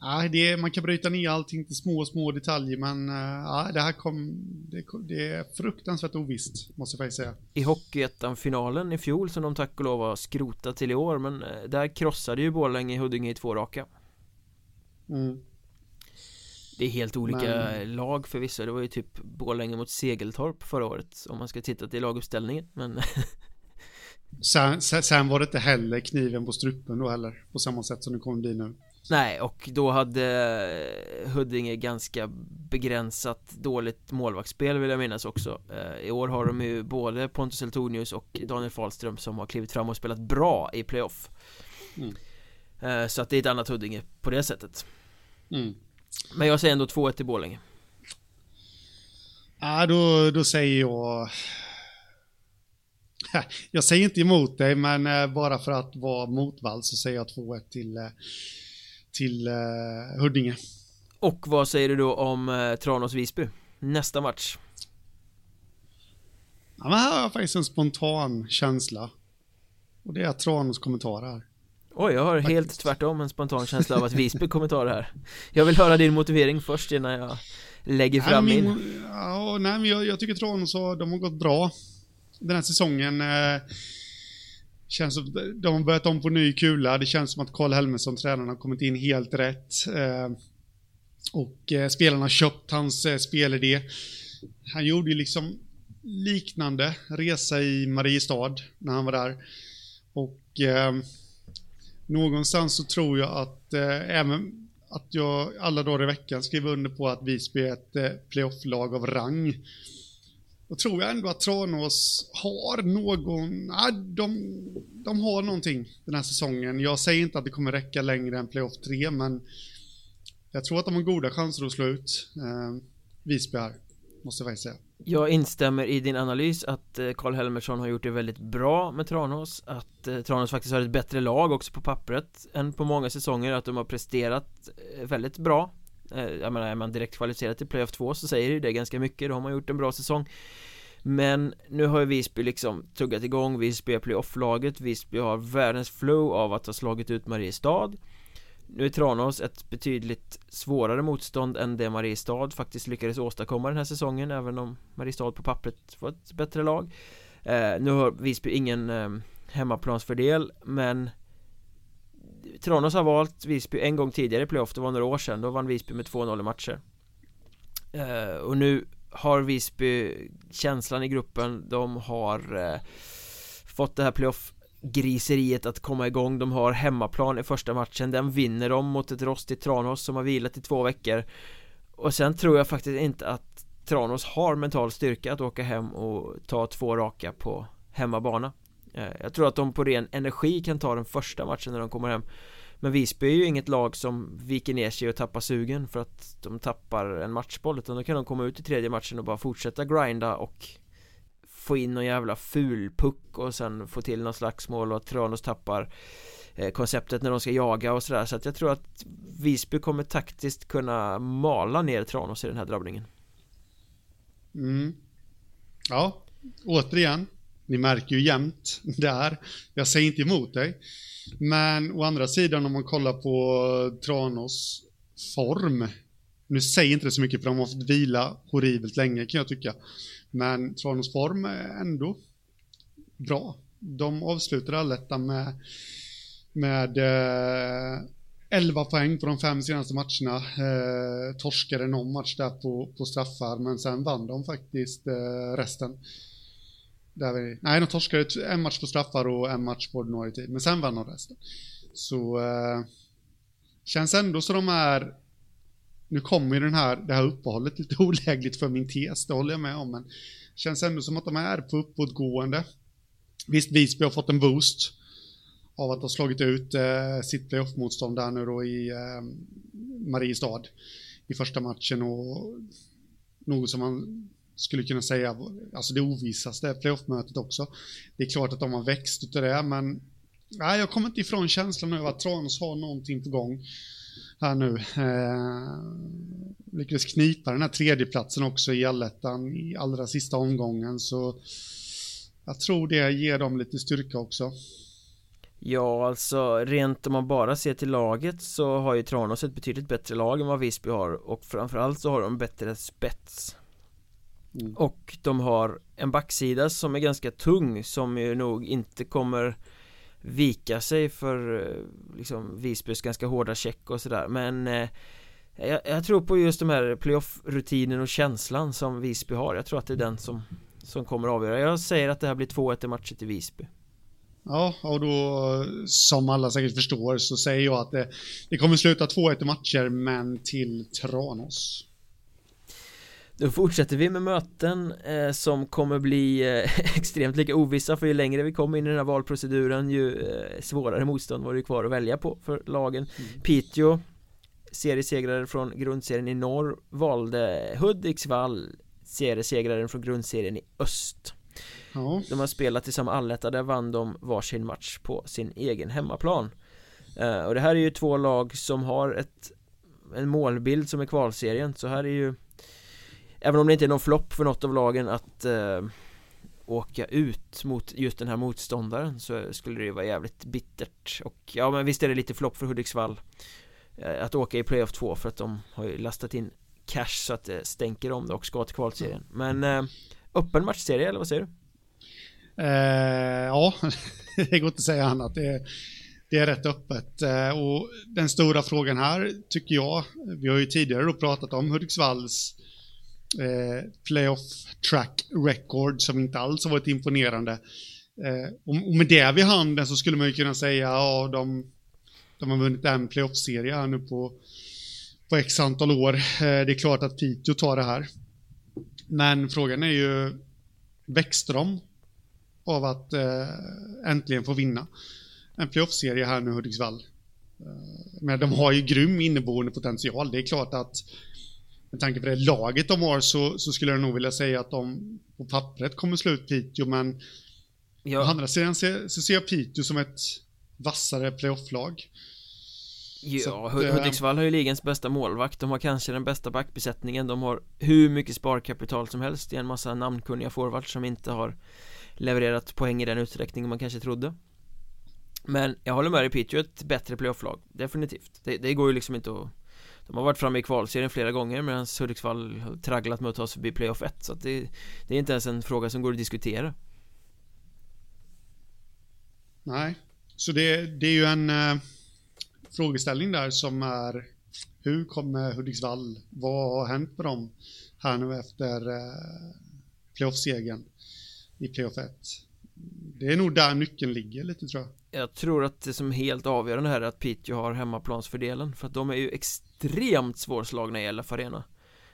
[SPEAKER 2] Ja, det, man kan bryta ner allting till små, små detaljer, men ja, det här kom... Det, det är fruktansvärt ovisst, måste jag faktiskt säga.
[SPEAKER 1] I Hockeyettan-finalen i fjol, som de tack och lov har skrotat till i år, men eh, där krossade ju Borlänge Huddinge i två raka. Mm. Det är helt olika men... lag förvisso Det var ju typ Borlänge mot Segeltorp förra året Om man ska titta till laguppställningen Men
[SPEAKER 2] sen, sen, var det inte heller kniven på strupen då heller På samma sätt som det kommer bli nu
[SPEAKER 1] Nej och då hade Huddinge ganska begränsat dåligt målvaktsspel vill jag minnas också eh, I år har de ju både Pontus Eltonius och Daniel Fahlström som har klivit fram och spelat bra i playoff mm. Eh, så att det är ett annat Huddinge på det sättet mm. Men jag säger ändå 2-1 till Borlänge.
[SPEAKER 2] Ja, då, då säger jag... Jag säger inte emot dig, men eh, bara för att vara motvall så säger jag 2-1 till, till uh, Huddinge.
[SPEAKER 1] Och vad säger du då om uh, Tranås-Visby? Nästa match.
[SPEAKER 2] Ja, men här har jag faktiskt en spontan känsla. Och det är Tranås kommentarer.
[SPEAKER 1] Oj, jag har Faktiskt. helt tvärtom en spontan känsla av att Visby kommer ta det här Jag vill höra din motivering först innan jag lägger fram nej, min,
[SPEAKER 2] min. Ja, nej, men jag, jag tycker Tranås har, de har gått bra den här säsongen. Eh, känns som de har börjat om på ny kula. Det känns som att Karl Helmersson, tränaren, har kommit in helt rätt. Eh, och eh, spelarna har köpt hans eh, spelidé. Han gjorde ju liksom liknande resa i Mariestad när han var där. Och eh, någonstans så tror jag att eh, även att jag alla dagar i veckan skriver under på att Visby är ett eh, playoff-lag av rang. Då tror jag ändå att Tranås har någon, ja, de, de har någonting den här säsongen. Jag säger inte att det kommer räcka längre än playoff 3, men jag tror att de har goda chanser att slå ut eh, Visby här, måste jag faktiskt säga.
[SPEAKER 1] Jag instämmer i din analys att eh, Karl Helmersson har gjort det väldigt bra med Tranås Att eh, Tranås faktiskt har ett bättre lag också på pappret än på många säsonger Att de har presterat eh, väldigt bra Eh, jag menar, är man direkt kvalificerad till Playoff 2 så säger ju det ganska mycket. Då har man gjort en bra säsong. Men nu har ju Visby liksom tuggat igång. Visby är playoff-laget. Visby har världens flow av att ha slagit ut Mariestad. Nu är Tranås ett betydligt svårare motstånd än det Mariestad faktiskt lyckades åstadkomma den här säsongen även om Mariestad på pappret var ett bättre lag. Eh, Nu har Visby ingen eh, hemmaplansfördel men Tranås har valt Visby en gång tidigare i playoff, det var några år sedan, då vann Visby med 2-0 i matcher. Eh, Och nu har Visby känslan i gruppen, de har eh, fått det här playoff griseriet att komma igång De har hemmaplan i första matchen Den vinner de mot ett rostigt Tranås som har vilat i två veckor. Och sen tror jag faktiskt inte att Tranås har mental styrka att åka hem och ta två raka på hemmabana. Eh, jag tror att de på ren energi kan ta den första matchen när de kommer hem. Men Visby är ju inget lag som viker ner sig och tappar sugen för att de tappar en matchboll utan då kan de komma ut i tredje matchen och bara fortsätta grinda och få in någon jävla ful puck och sen få till någon slagsmål och att Tranås tappar eh, konceptet när de ska jaga och sådär. Så att jag tror att Visby kommer taktiskt kunna mala ner Tranås i den här drabbningen.
[SPEAKER 2] Mm. Ja, återigen. Ni märker ju jämt där Jag säger inte emot dig Men å andra sidan om man kollar på Tranås form Nu säger inte det så mycket för de har fått vila horribelt länge kan jag tycka men Tranås form är ändå bra. De avslutar allettan med, med eh, 11 poäng på de fem senaste matcherna. Eh, torskade någon match där på, på straffar, men sen vann de faktiskt eh, resten. Där vi, nej, de torskade en match på straffar och en match på ordinarie tid, men sen vann de resten. Så eh, känns ändå så de är nu kommer ju den här, det här uppehållet lite olägligt för min tes, det håller jag med om, men känns ändå som att de är på uppåtgående. Visst, Visby har fått en boost av att ha slagit ut eh, sitt playoff-motstånd där nu då i eh, Mariestad i första matchen och något som man skulle kunna säga, alltså det ovissaste playoffmötet också. Det är klart att de har växt utav det, men nej, jag kommer inte ifrån känslan över att Tranås har någonting på gång här nu. Eh, lyckades knipa den här tredjeplatsen också i allettan i allra sista omgången så jag tror det ger dem lite styrka också.
[SPEAKER 1] Ja, alltså rent om man bara ser till laget så har ju Tranås ett betydligt bättre lag än vad Visby har och framförallt så har de bättre spets. Mm. Och de har en backsida som är ganska tung som ju nog inte kommer vika sig för eh, liksom Visbys ganska hårda check och sådär. Men eh, jag, jag, tror på just de här playoff-rutinen och känslan som Visby har. Jag tror att det är den som, som kommer att avgöra. Jag säger att det här blir 2-1 i matcher till Visby.
[SPEAKER 2] Ja, och då som alla säkert förstår så säger jag att det, det kommer sluta 2-1 i matcher men till Tranås
[SPEAKER 1] då fortsätter vi med möten eh, som kommer bli eh, extremt lika ovissa för ju längre vi kommer in i den här valproceduren ju eh, svårare motstånd var det kvar att välja på för lagen mm. Piteå seriesegrare från grundserien i norr valde Hudiksvall seriesegraren från grundserien i öst ja. De har spelat i samma alletta, där vann de varsin match på sin egen hemmaplan eh, Och det här är ju två lag som har ett en målbild som är kvalserien så här är ju Även om det inte är någon flopp för något av lagen att eh, åka ut mot just den här motståndaren så skulle det vara jävligt bittert. Och ja men visst är det lite flopp för Hudiksvall eh, att åka i playoff 2 för att de har ju lastat in cash så att det stänker om det och ska till kvalserien. Men eh, öppen matchserie eller vad säger du?
[SPEAKER 2] Eh, ja, det går inte att säga annat. Det är, det är rätt öppet. Eh, och den stora frågan här tycker jag vi har ju tidigare då pratat om Hudiksvalls eh, playoff track record som inte alls har varit imponerande. Eh, och, och, med det vid handen så skulle man ju kunna säga ja, de, de har vunnit en playoff-serie här nu på, på x antal år. Eh, det är klart att Piteå tar det här. Men frågan är ju, växte de av att eh, äntligen få vinna en playoff-serie här nu Hudiksvall? Eh, men de har ju grym inneboende potential. Det är klart att med tanke på det laget de har så, så skulle jag nog vilja säga att de på pappret kommer slå ut Piteå, men ja. å andra sidan så, så ser jag Piteå som ett vassare playoff-lag.
[SPEAKER 1] Ja, att, eh, Hudiksvall har ju ligans bästa målvakt. De har kanske den bästa backbesättningen. De har hur mycket sparkapital som helst Det är en massa namnkunniga forwards som inte har Levererat poäng i den utsträckning man kanske trodde. Men jag håller med dig Piteå är ett bättre playoff-lag. Definitivt. Det, det, går ju liksom inte att De har varit framme i kvalserien flera gånger medan Hudiksvall har tragglat med att ta sig förbi playoff 1 Så att det, det är inte ens en fråga som går att diskutera
[SPEAKER 2] Nej Så det, det är ju en uh frågeställning där som är hur kommer Hudiksvall, vad har hänt med dem här nu efter eh, playoff-segern i playoff 1? Det är nog där nyckeln ligger lite tror jag.
[SPEAKER 1] Jag tror att det som helt avgörande här är att Piteå har hemmaplansfördelen för att de är ju extremt svårslagna i LF Arena.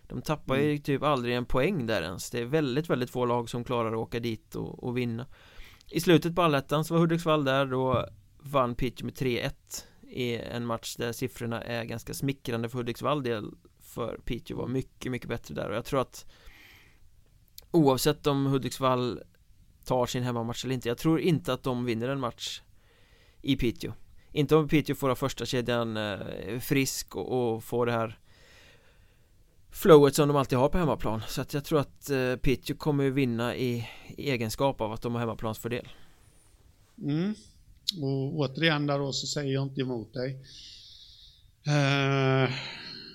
[SPEAKER 1] De tappar ju mm. typ aldrig en poäng där ens. Det är väldigt, väldigt få lag som klarar att åka dit och, och vinna. I slutet på allettan så var Hudiksvall där, då vann Piteå med 3-1 i en match där siffrorna är ganska smickrande för Hudiksvall del För Piteå var mycket, mycket bättre där och jag tror att Oavsett om Hudiksvall tar sin hemmamatch eller inte Jag tror inte att de vinner en match I Piteå inte om Piteå får ha första kedjan eh, frisk och, och får det här flowet som de alltid har på hemmaplan så att jag tror att eh, Piteå kommer vinna i, i egenskap av att de har hemmaplansfördel
[SPEAKER 2] mm. Och återigen där då så säger jag inte emot dig. Eh,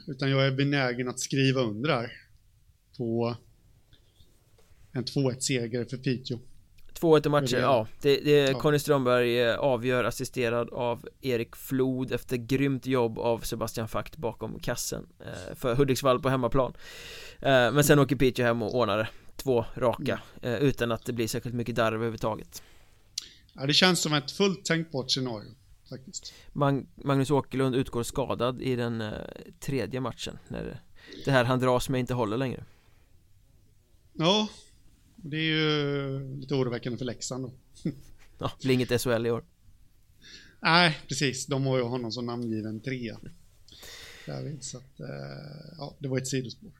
[SPEAKER 2] utan jag är benägen att skriva under där. På en 2-1 seger för Piteå.
[SPEAKER 1] 2-1 i matcher, ja. Det, det ja. Conny Strömberg eh, avgör assisterad av Erik Flod efter grymt jobb av Sebastian Fakt bakom kassen eh, för Hudiksvall på hemmaplan. Eh, men sen åker Piteå hem och ordnar det. Två raka, mm. utan att det blir särskilt mycket darr överhuvudtaget.
[SPEAKER 2] Ja, det känns som ett fullt tänkbart scenario faktiskt.
[SPEAKER 1] Mag Magnus Åkerlund utgår skadad i den tredje matchen när det här han dras med inte håller längre.
[SPEAKER 2] Ja, det är ju lite oroväckande för Leksand då.
[SPEAKER 1] ja, det blir inget SHL i år.
[SPEAKER 2] Nej, precis. De har ju honom som namngiven trea. Därvid, så att, eh, ja, det var ett sidospår.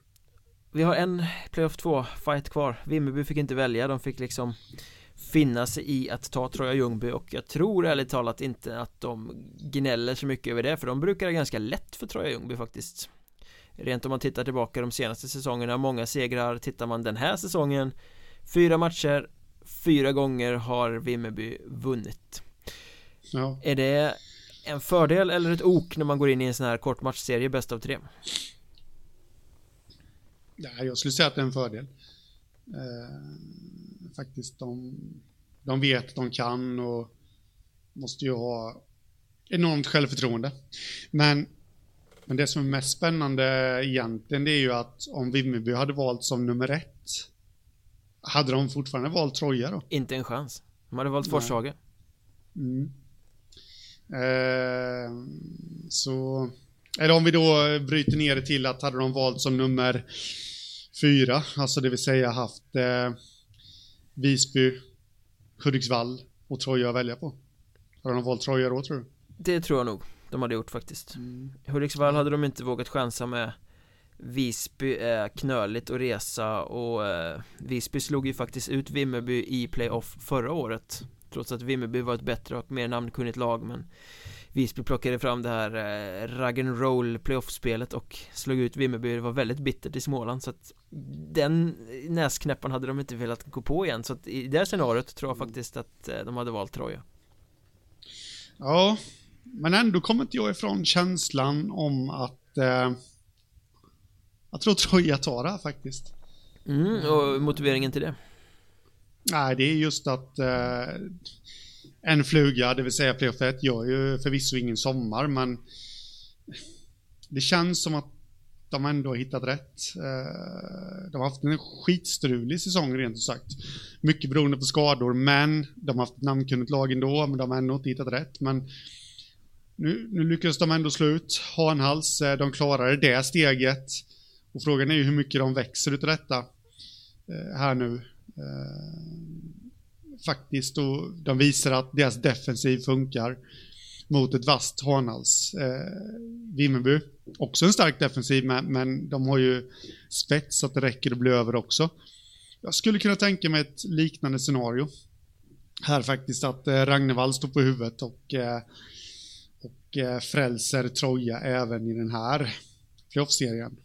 [SPEAKER 1] Vi har en playoff 2 fight kvar. Vimmerby fick inte välja, de fick liksom finna sig i att ta Troja Ljungby och jag tror ärligt talat inte att de gnäller så mycket över det för de brukar det ganska lätt för Troja Ljungby faktiskt Rent om man tittar tillbaka de senaste säsongerna, många segrar Tittar man den här säsongen Fyra matcher Fyra gånger har Vimmerby vunnit ja. Är det en fördel eller ett ok när man går in i en sån här kort matchserie bäst av tre?
[SPEAKER 2] Ja, jag skulle säga att det är en fördel eh, faktiskt. De, de vet att de kan och måste ju ha enormt självförtroende. Men, men det som är mest spännande egentligen det är ju att om Vimmerby hade valt som nummer ett hade de fortfarande valt Troja då?
[SPEAKER 1] Inte en chans. De hade valt Forshaga.
[SPEAKER 2] Mm. Eh, så, eller om vi då bryter ner det till att hade de valt som nummer fyra, alltså det vill säga haft eh, Visby, Hudiksvall och Troja att välja på. Har de valt Troja då tror du?
[SPEAKER 1] Det tror jag nog de hade gjort faktiskt mm. Hudiksvall hade de inte vågat chansa med Visby är knöligt att resa och eh, Visby slog ju faktiskt ut Vimmerby i playoff förra året. Trots att Vimmerby var ett bättre och mer namnkunnigt lag men Visby plockade fram det här eh, rug and roll playoff-spelet och slog ut Vimmerby. Det var väldigt bittert i Småland så att Den näsknäppan hade de inte velat gå på igen. Så att i det scenariot tror jag faktiskt att eh, de hade valt Troja.
[SPEAKER 2] Ja Men ändå kommer inte jag ifrån känslan om att eh, Jag tror Troja tar det här faktiskt
[SPEAKER 1] Mm, och motiveringen till det?
[SPEAKER 2] Nej, det är just att eh, en fluga, det vill säga playoff 1, gör ju förvisso ingen sommar, men det känns som att de ändå har hittat rätt. Eh, de har haft en skitstrulig säsong rent ut sagt. Mycket beroende på skador, men de har haft ett namnkunnigt lag ändå, men de har ändå inte hittat rätt. Men nu, nu lyckades de ändå slå ut Hanhals. Eh, de klarade det steget. Och frågan är ju hur mycket de växer utav detta eh, här nu. Eh, faktiskt, och de visar att deras defensiv funkar mot ett vasst Hanals. Eh, Vimmerby, också en stark defensiv, men, de har ju spets så att det räcker att bli över också. Jag skulle kunna tänka mig ett liknande scenario. Här faktiskt att Ragnevall står på huvudet och och frälser Troja även i den här playoff-serien.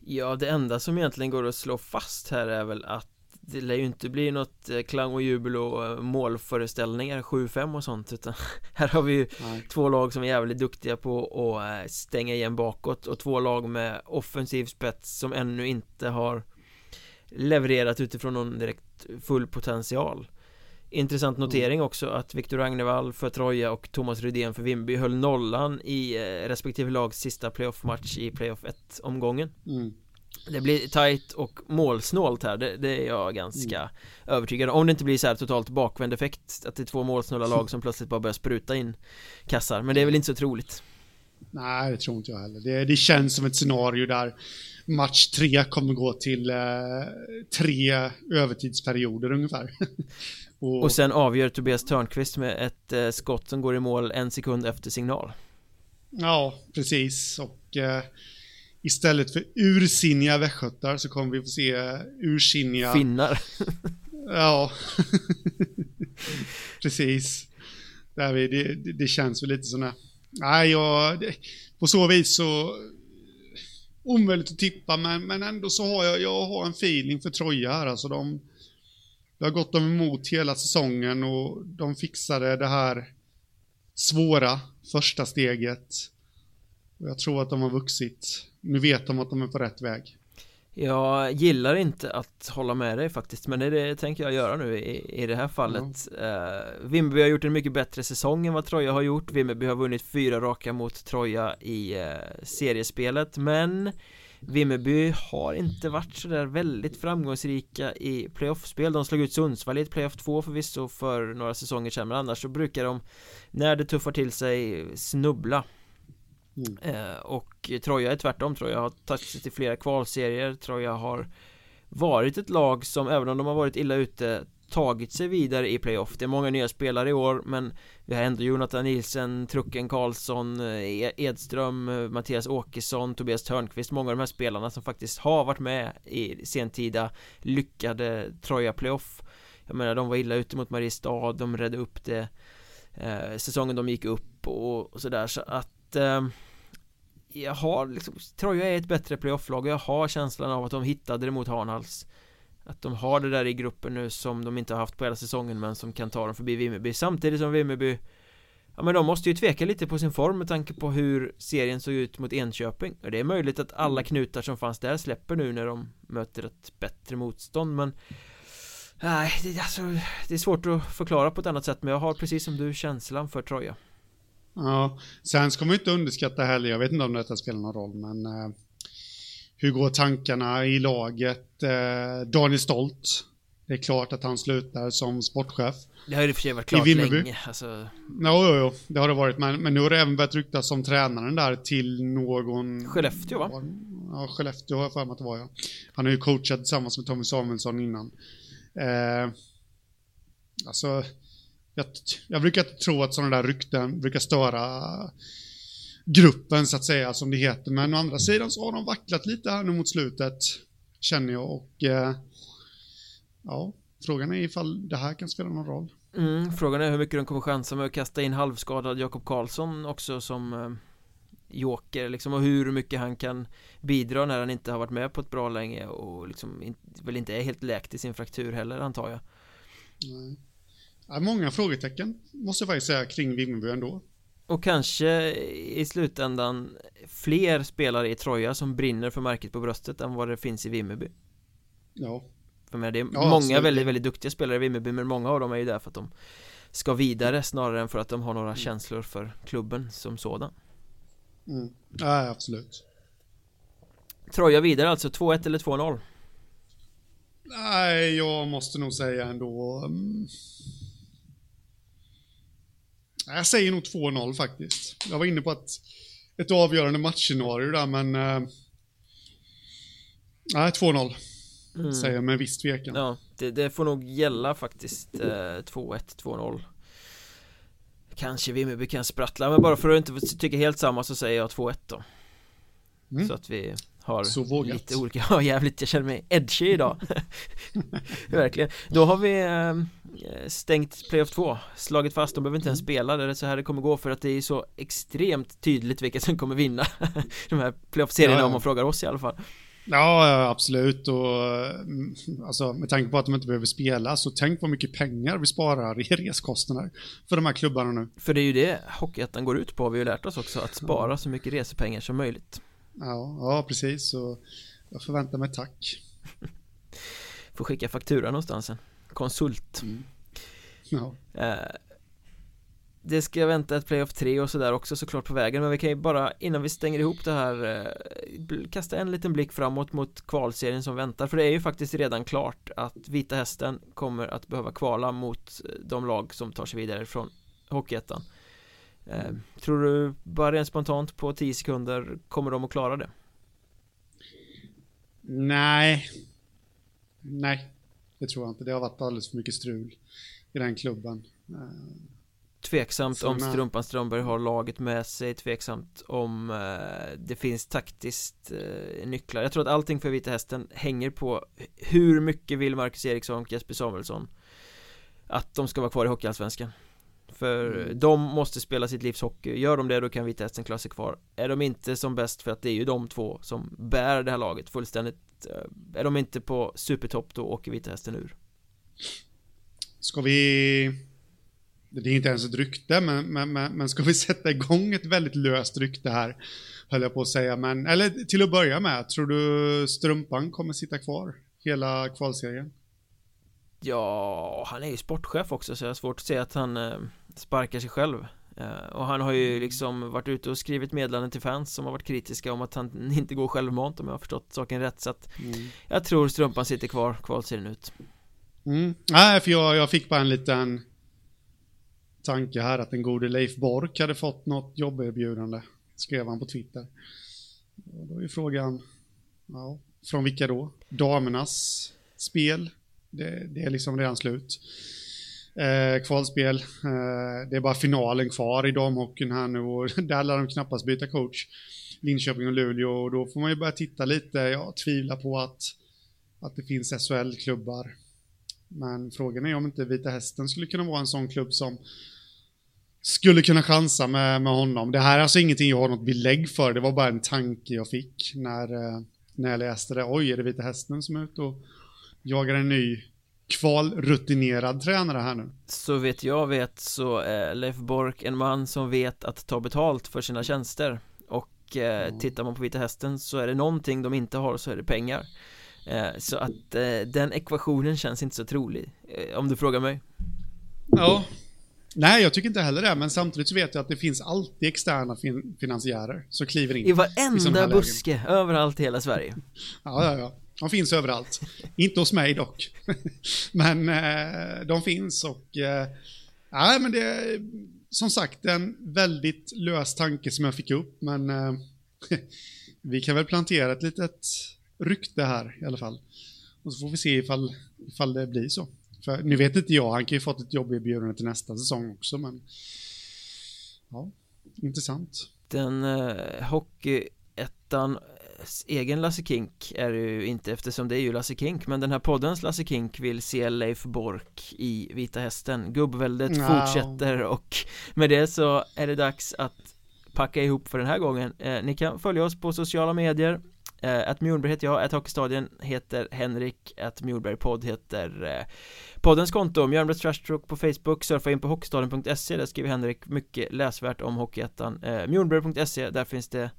[SPEAKER 1] Ja, det enda som egentligen går att slå fast här är väl att det lär ju inte bli något eh, klang och jubel och eh, målföreställningar 7-5 och sånt utan här har vi ju Nej. två lag som är jävligt duktiga på att stänga igen bakåt och två lag med offensiv spets som ännu inte har levererat utifrån någon direkt full potential Intressant mm. notering också att Viktor Ragnevall för Troja och Thomas Rydén för Vimby höll nollan i eh, respektive lags sista playoff-match i playoff 1-omgången mm. Det blir tight och målsnålt här, det, det är jag ganska mm. övertygad om Om det inte blir så här totalt bakvänd effekt Att det är två målsnåla lag som plötsligt bara börjar spruta in kassar Men det är väl inte så troligt
[SPEAKER 2] Nej, det tror inte jag heller Det, det känns som ett scenario där match tre kommer gå till eh, tre övertidsperioder ungefär
[SPEAKER 1] Och, och sen avgör Tobias Törnqvist med ett eh, skott som går i mål en sekund efter signal.
[SPEAKER 2] Ja, precis. Och eh, Istället för ursinniga västgötar så kommer vi få se ursinniga
[SPEAKER 1] Finnar.
[SPEAKER 2] Ja. Precis. Där vi, det, det känns väl lite sådana Nej, jag, det, på så vis så omöjligt att tippa, men, men ändå så har jag, jag har en feeling för Troja här. Alltså de, det har gått dem emot hela säsongen och de fixade det här svåra första steget. Och jag tror att de har vuxit. Nu vet de att de är på rätt väg.
[SPEAKER 1] Jag gillar inte att hålla med dig faktiskt Men det, det tänker jag göra nu i, i det här fallet mm. uh, Vimmerby har gjort en mycket bättre säsong än vad Troja har gjort Vimmerby har vunnit fyra raka mot Troja i uh, seriespelet Men Vimmerby har inte varit sådär väldigt framgångsrika i playoffspel. De slog ut Sundsvall i ett playoff 2 förvisso för några säsonger sedan Men annars så brukar de När det tuffar till sig snubbla. Mm. eh, Och Troja är tvärtom. Troja har tagit sig till flera kvalserier. Troja har varit ett lag som även om de har varit illa ute tagit sig vidare i playoff. Det är många nya spelare i år men vi har ändå Jonathan Nielsen, Trucken Karlsson, eh, e- Edström, eh, Mattias Åkesson, Tobias Törnqvist. Många av de här spelarna som faktiskt har varit med i sentida lyckade Troja playoff. Jag menar de var illa ute mot Mariestad, de redde upp det eh, Säsongen de gick upp och, och sådär. Så att eh, jag har liksom, Troja är ett bättre playofflag. Och jag har känslan av att de hittade det mot Hanhals att de har det där i gruppen nu som de inte har haft på hela säsongen men som kan ta dem förbi Vimmerby. Samtidigt som Vimmerby Ja men de måste ju tveka lite på sin form med tanke på hur serien såg ut mot Enköping. Och det är möjligt att alla knutar som fanns där släpper nu när de möter ett bättre motstånd men Nej, det, alltså, det är svårt att förklara på ett annat sätt men jag har precis som du känslan för Troja.
[SPEAKER 2] Ja, sen ska man ju inte underskatta heller, jag vet inte om detta spelar någon roll men eh, hur går tankarna i laget? Eh, Daniel Stolt. Det är klart att han slutar som sportchef.
[SPEAKER 1] Det har ju för sig varit klart länge. Alltså...
[SPEAKER 2] Jo, jo, jo, det har det varit. Men, men nu har det även börjat ryktas som tränaren där till någon...
[SPEAKER 1] Skellefteå va?
[SPEAKER 2] Ja, Skellefteå har jag för mig att det var ja. Han har ju coachat tillsammans med Tommy Samuelsson innan. Eh, alltså, jag, jag brukar tro att sådana där rykten brukar störa gruppen så att säga, som det heter. Men å andra sidan så har de vacklat lite här nu mot slutet, känner jag. Och eh, ja, frågan är ifall det här kan spela någon roll.
[SPEAKER 1] Mm, frågan är hur mycket de kommer chansa med att kasta in halvskadad Jakob Karlsson också som eh, joker liksom och hur mycket han kan bidra när han inte har varit med på ett bra länge och liksom in, väl inte är helt läkt i sin fraktur heller antar jag.
[SPEAKER 2] Nej. Ja, många frågetecken måste jag faktiskt säga kring Vimmerby ändå.
[SPEAKER 1] Och kanske i slutändan fler spelare i Troja som brinner för märket på bröstet än vad det finns i Vimmerby
[SPEAKER 2] Ja
[SPEAKER 1] För med det är ja, många absolut. väldigt, väldigt duktiga spelare i Vimmerby men många av dem är ju där för att de ska vidare snarare än för att de har några mm. känslor för klubben som sådan
[SPEAKER 2] mm. Ja, absolut
[SPEAKER 1] Troja vidare alltså, 2-1 eller 2-0?
[SPEAKER 2] Nej, jag måste nog säga ändå um Jag säger nog 2-0 faktiskt. Jag var inne på att ett avgörande matchscenario där, men... Uh, nej, 2-0. Mm. Säger jag med viss tvekan.
[SPEAKER 1] Ja, det, det får nog gälla faktiskt. Eh, 2-1, 2-0. Kanske Vimmerby kan sprattla, men bara för att inte tycka helt samma så säger jag 2-1 då. Mm. Så att vi har
[SPEAKER 2] så
[SPEAKER 1] lite olika, ja jävligt, jag känner mig edgy idag Verkligen Då har vi eh, stängt playoff 2 Slagit fast, de behöver inte ens mm. spela det är så här det kommer gå för att det är så extremt tydligt vilka som kommer vinna De här playoff-serierna ja, ja. om man frågar oss i alla fall
[SPEAKER 2] Ja, absolut. Och mm, alltså, med tanke på att de inte behöver spela, så tänk vad mycket pengar vi sparar i reskostnader för de här klubbarna nu.
[SPEAKER 1] För det är ju det Hockeyettan går ut på, vi har ju lärt oss också, att spara så mycket resepengar som möjligt.
[SPEAKER 2] Ja, ja precis. Så jag förväntar mig tack.
[SPEAKER 1] Får skicka faktura någonstans sen. Konsult. Mm.
[SPEAKER 2] Ja.
[SPEAKER 1] Eh, det ska vänta ett playoff 3 och sådär också såklart på vägen men vi kan ju bara innan vi stänger ihop det här eh, kasta en liten blick framåt mot kvalserien som väntar för det är ju faktiskt redan klart att Vita Hästen kommer att behöva kvala mot eh, de lag som tar sig vidare från Hockeyettan eh, Tror du bara rent spontant på 10 sekunder kommer de att klara det?
[SPEAKER 2] Nej Nej Det tror jag inte, det har varit alldeles för mycket strul i den klubben.
[SPEAKER 1] Tveksamt Såna. om Strumpan Strömberg har laget med sig. Tveksamt om eh, det finns taktiskt eh, nycklar. Jag tror att allting för Vita Hästen hänger på Hur mycket vill Marcus Eriksson och Jesper Samuelsson Att de ska vara kvar i Hockeyallsvenskan. För mm. de måste spela sitt livs hockey. Gör de det då kan Vita Hästen klara sig kvar. Är de inte som bäst för att det är ju de två som bär det här laget fullständigt eh, Är de inte på supertopp då åker Vita Hästen ur
[SPEAKER 2] Ska vi det är inte ens ett rykte, men, men, men, men ska vi sätta igång ett väldigt löst rykte här, höll jag på att säga. Men, eller till att börja med, tror du Strumpan kommer sitta kvar hela kvalserien?
[SPEAKER 1] Ja, han är ju sportchef också så jag har svårt att se att han eh, sparkar sig själv Och han har ju liksom varit ute och skrivit meddelanden till fans som har varit kritiska om att han inte går självmant om jag har förstått saken rätt så att mm. Jag tror Strumpan sitter kvar kvalserien ut
[SPEAKER 2] mm. Nej, för jag, jag fick bara en liten tanke här att den gode Leif Bork hade fått något jobberbjudande, skrev han på Twitter. Och då är frågan, ja, från vilka då? Damernas spel, det, det är liksom redan slut. Eh, kvalspel, eh, det är bara finalen kvar i damhockeyn här nu och där lär de knappast byta coach. Linköping och Luleå och då får man ju börja titta lite, jag tvivlar på att, att det finns SHL-klubbar. Men frågan är om inte Vita Hästen skulle kunna vara en sån klubb som skulle kunna chansa med, med honom. Det här är alltså ingenting jag har något belägg för, det var bara en tanke jag fick när, eh, när jag läste det. Oj, är det Vita Hästen som är ute och jagar en ny kvalrutinerad tränare här nu?
[SPEAKER 1] Så vet jag vet så är Leif Bork en man som vet att ta betalt för sina tjänster och eh, mm. tittar man på Vita Hästen så är det någonting de inte har så är det pengar eh, så att eh, den ekvationen känns inte så trolig eh, om du frågar mig
[SPEAKER 2] Ja, Nej, jag tycker inte heller det, men samtidigt så vet jag att det finns alltid externa fin finansiärer som kliver in.
[SPEAKER 1] I varenda buske, lägen. överallt i hela Sverige.
[SPEAKER 2] ja, ja, ja. De finns överallt. inte hos mig dock. men eh, de finns och... Eh, ja, men det är som sagt en väldigt lös tanke som jag fick upp, men eh, vi kan väl plantera ett litet rykte här i alla fall. Och så får vi se ifall, ifall det blir så. För, nu vet inte jag, han kan ju fått ett jobberbjudande till nästa säsong också, men... Ja, intressant.
[SPEAKER 1] Den eh, Hockeyettan egen Lasse Kink är det ju inte eftersom det är ju Lasse Kink men den här poddens Lasse Kink vill se Leif Bork i Vita Hästen. Gubbväldet no. fortsätter och med det så är det dags att packa ihop för den här gången. Eh, Ni kan följa oss på sociala medier. Eh, att Mjolberg heter jag, att Hockeystadien heter Henrik, att Mjolberg podd heter eh, Poddens konto, Mjölnbergs Trashtalk på Facebook, surfa in på hockeystadion.se Där skriver Henrik mycket läsvärt om Hockeyettan. Eh, Mjolnberg.se, där finns det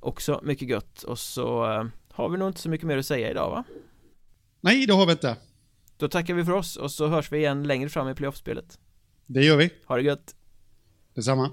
[SPEAKER 1] också mycket gött. Och så eh, har vi nog inte så mycket mer att säga idag va?
[SPEAKER 2] Nej, det har vi inte.
[SPEAKER 1] Då tackar vi för oss och så hörs vi igen längre fram i playoffspelet.
[SPEAKER 2] Det gör vi.
[SPEAKER 1] Ha det gött.
[SPEAKER 2] Detsamma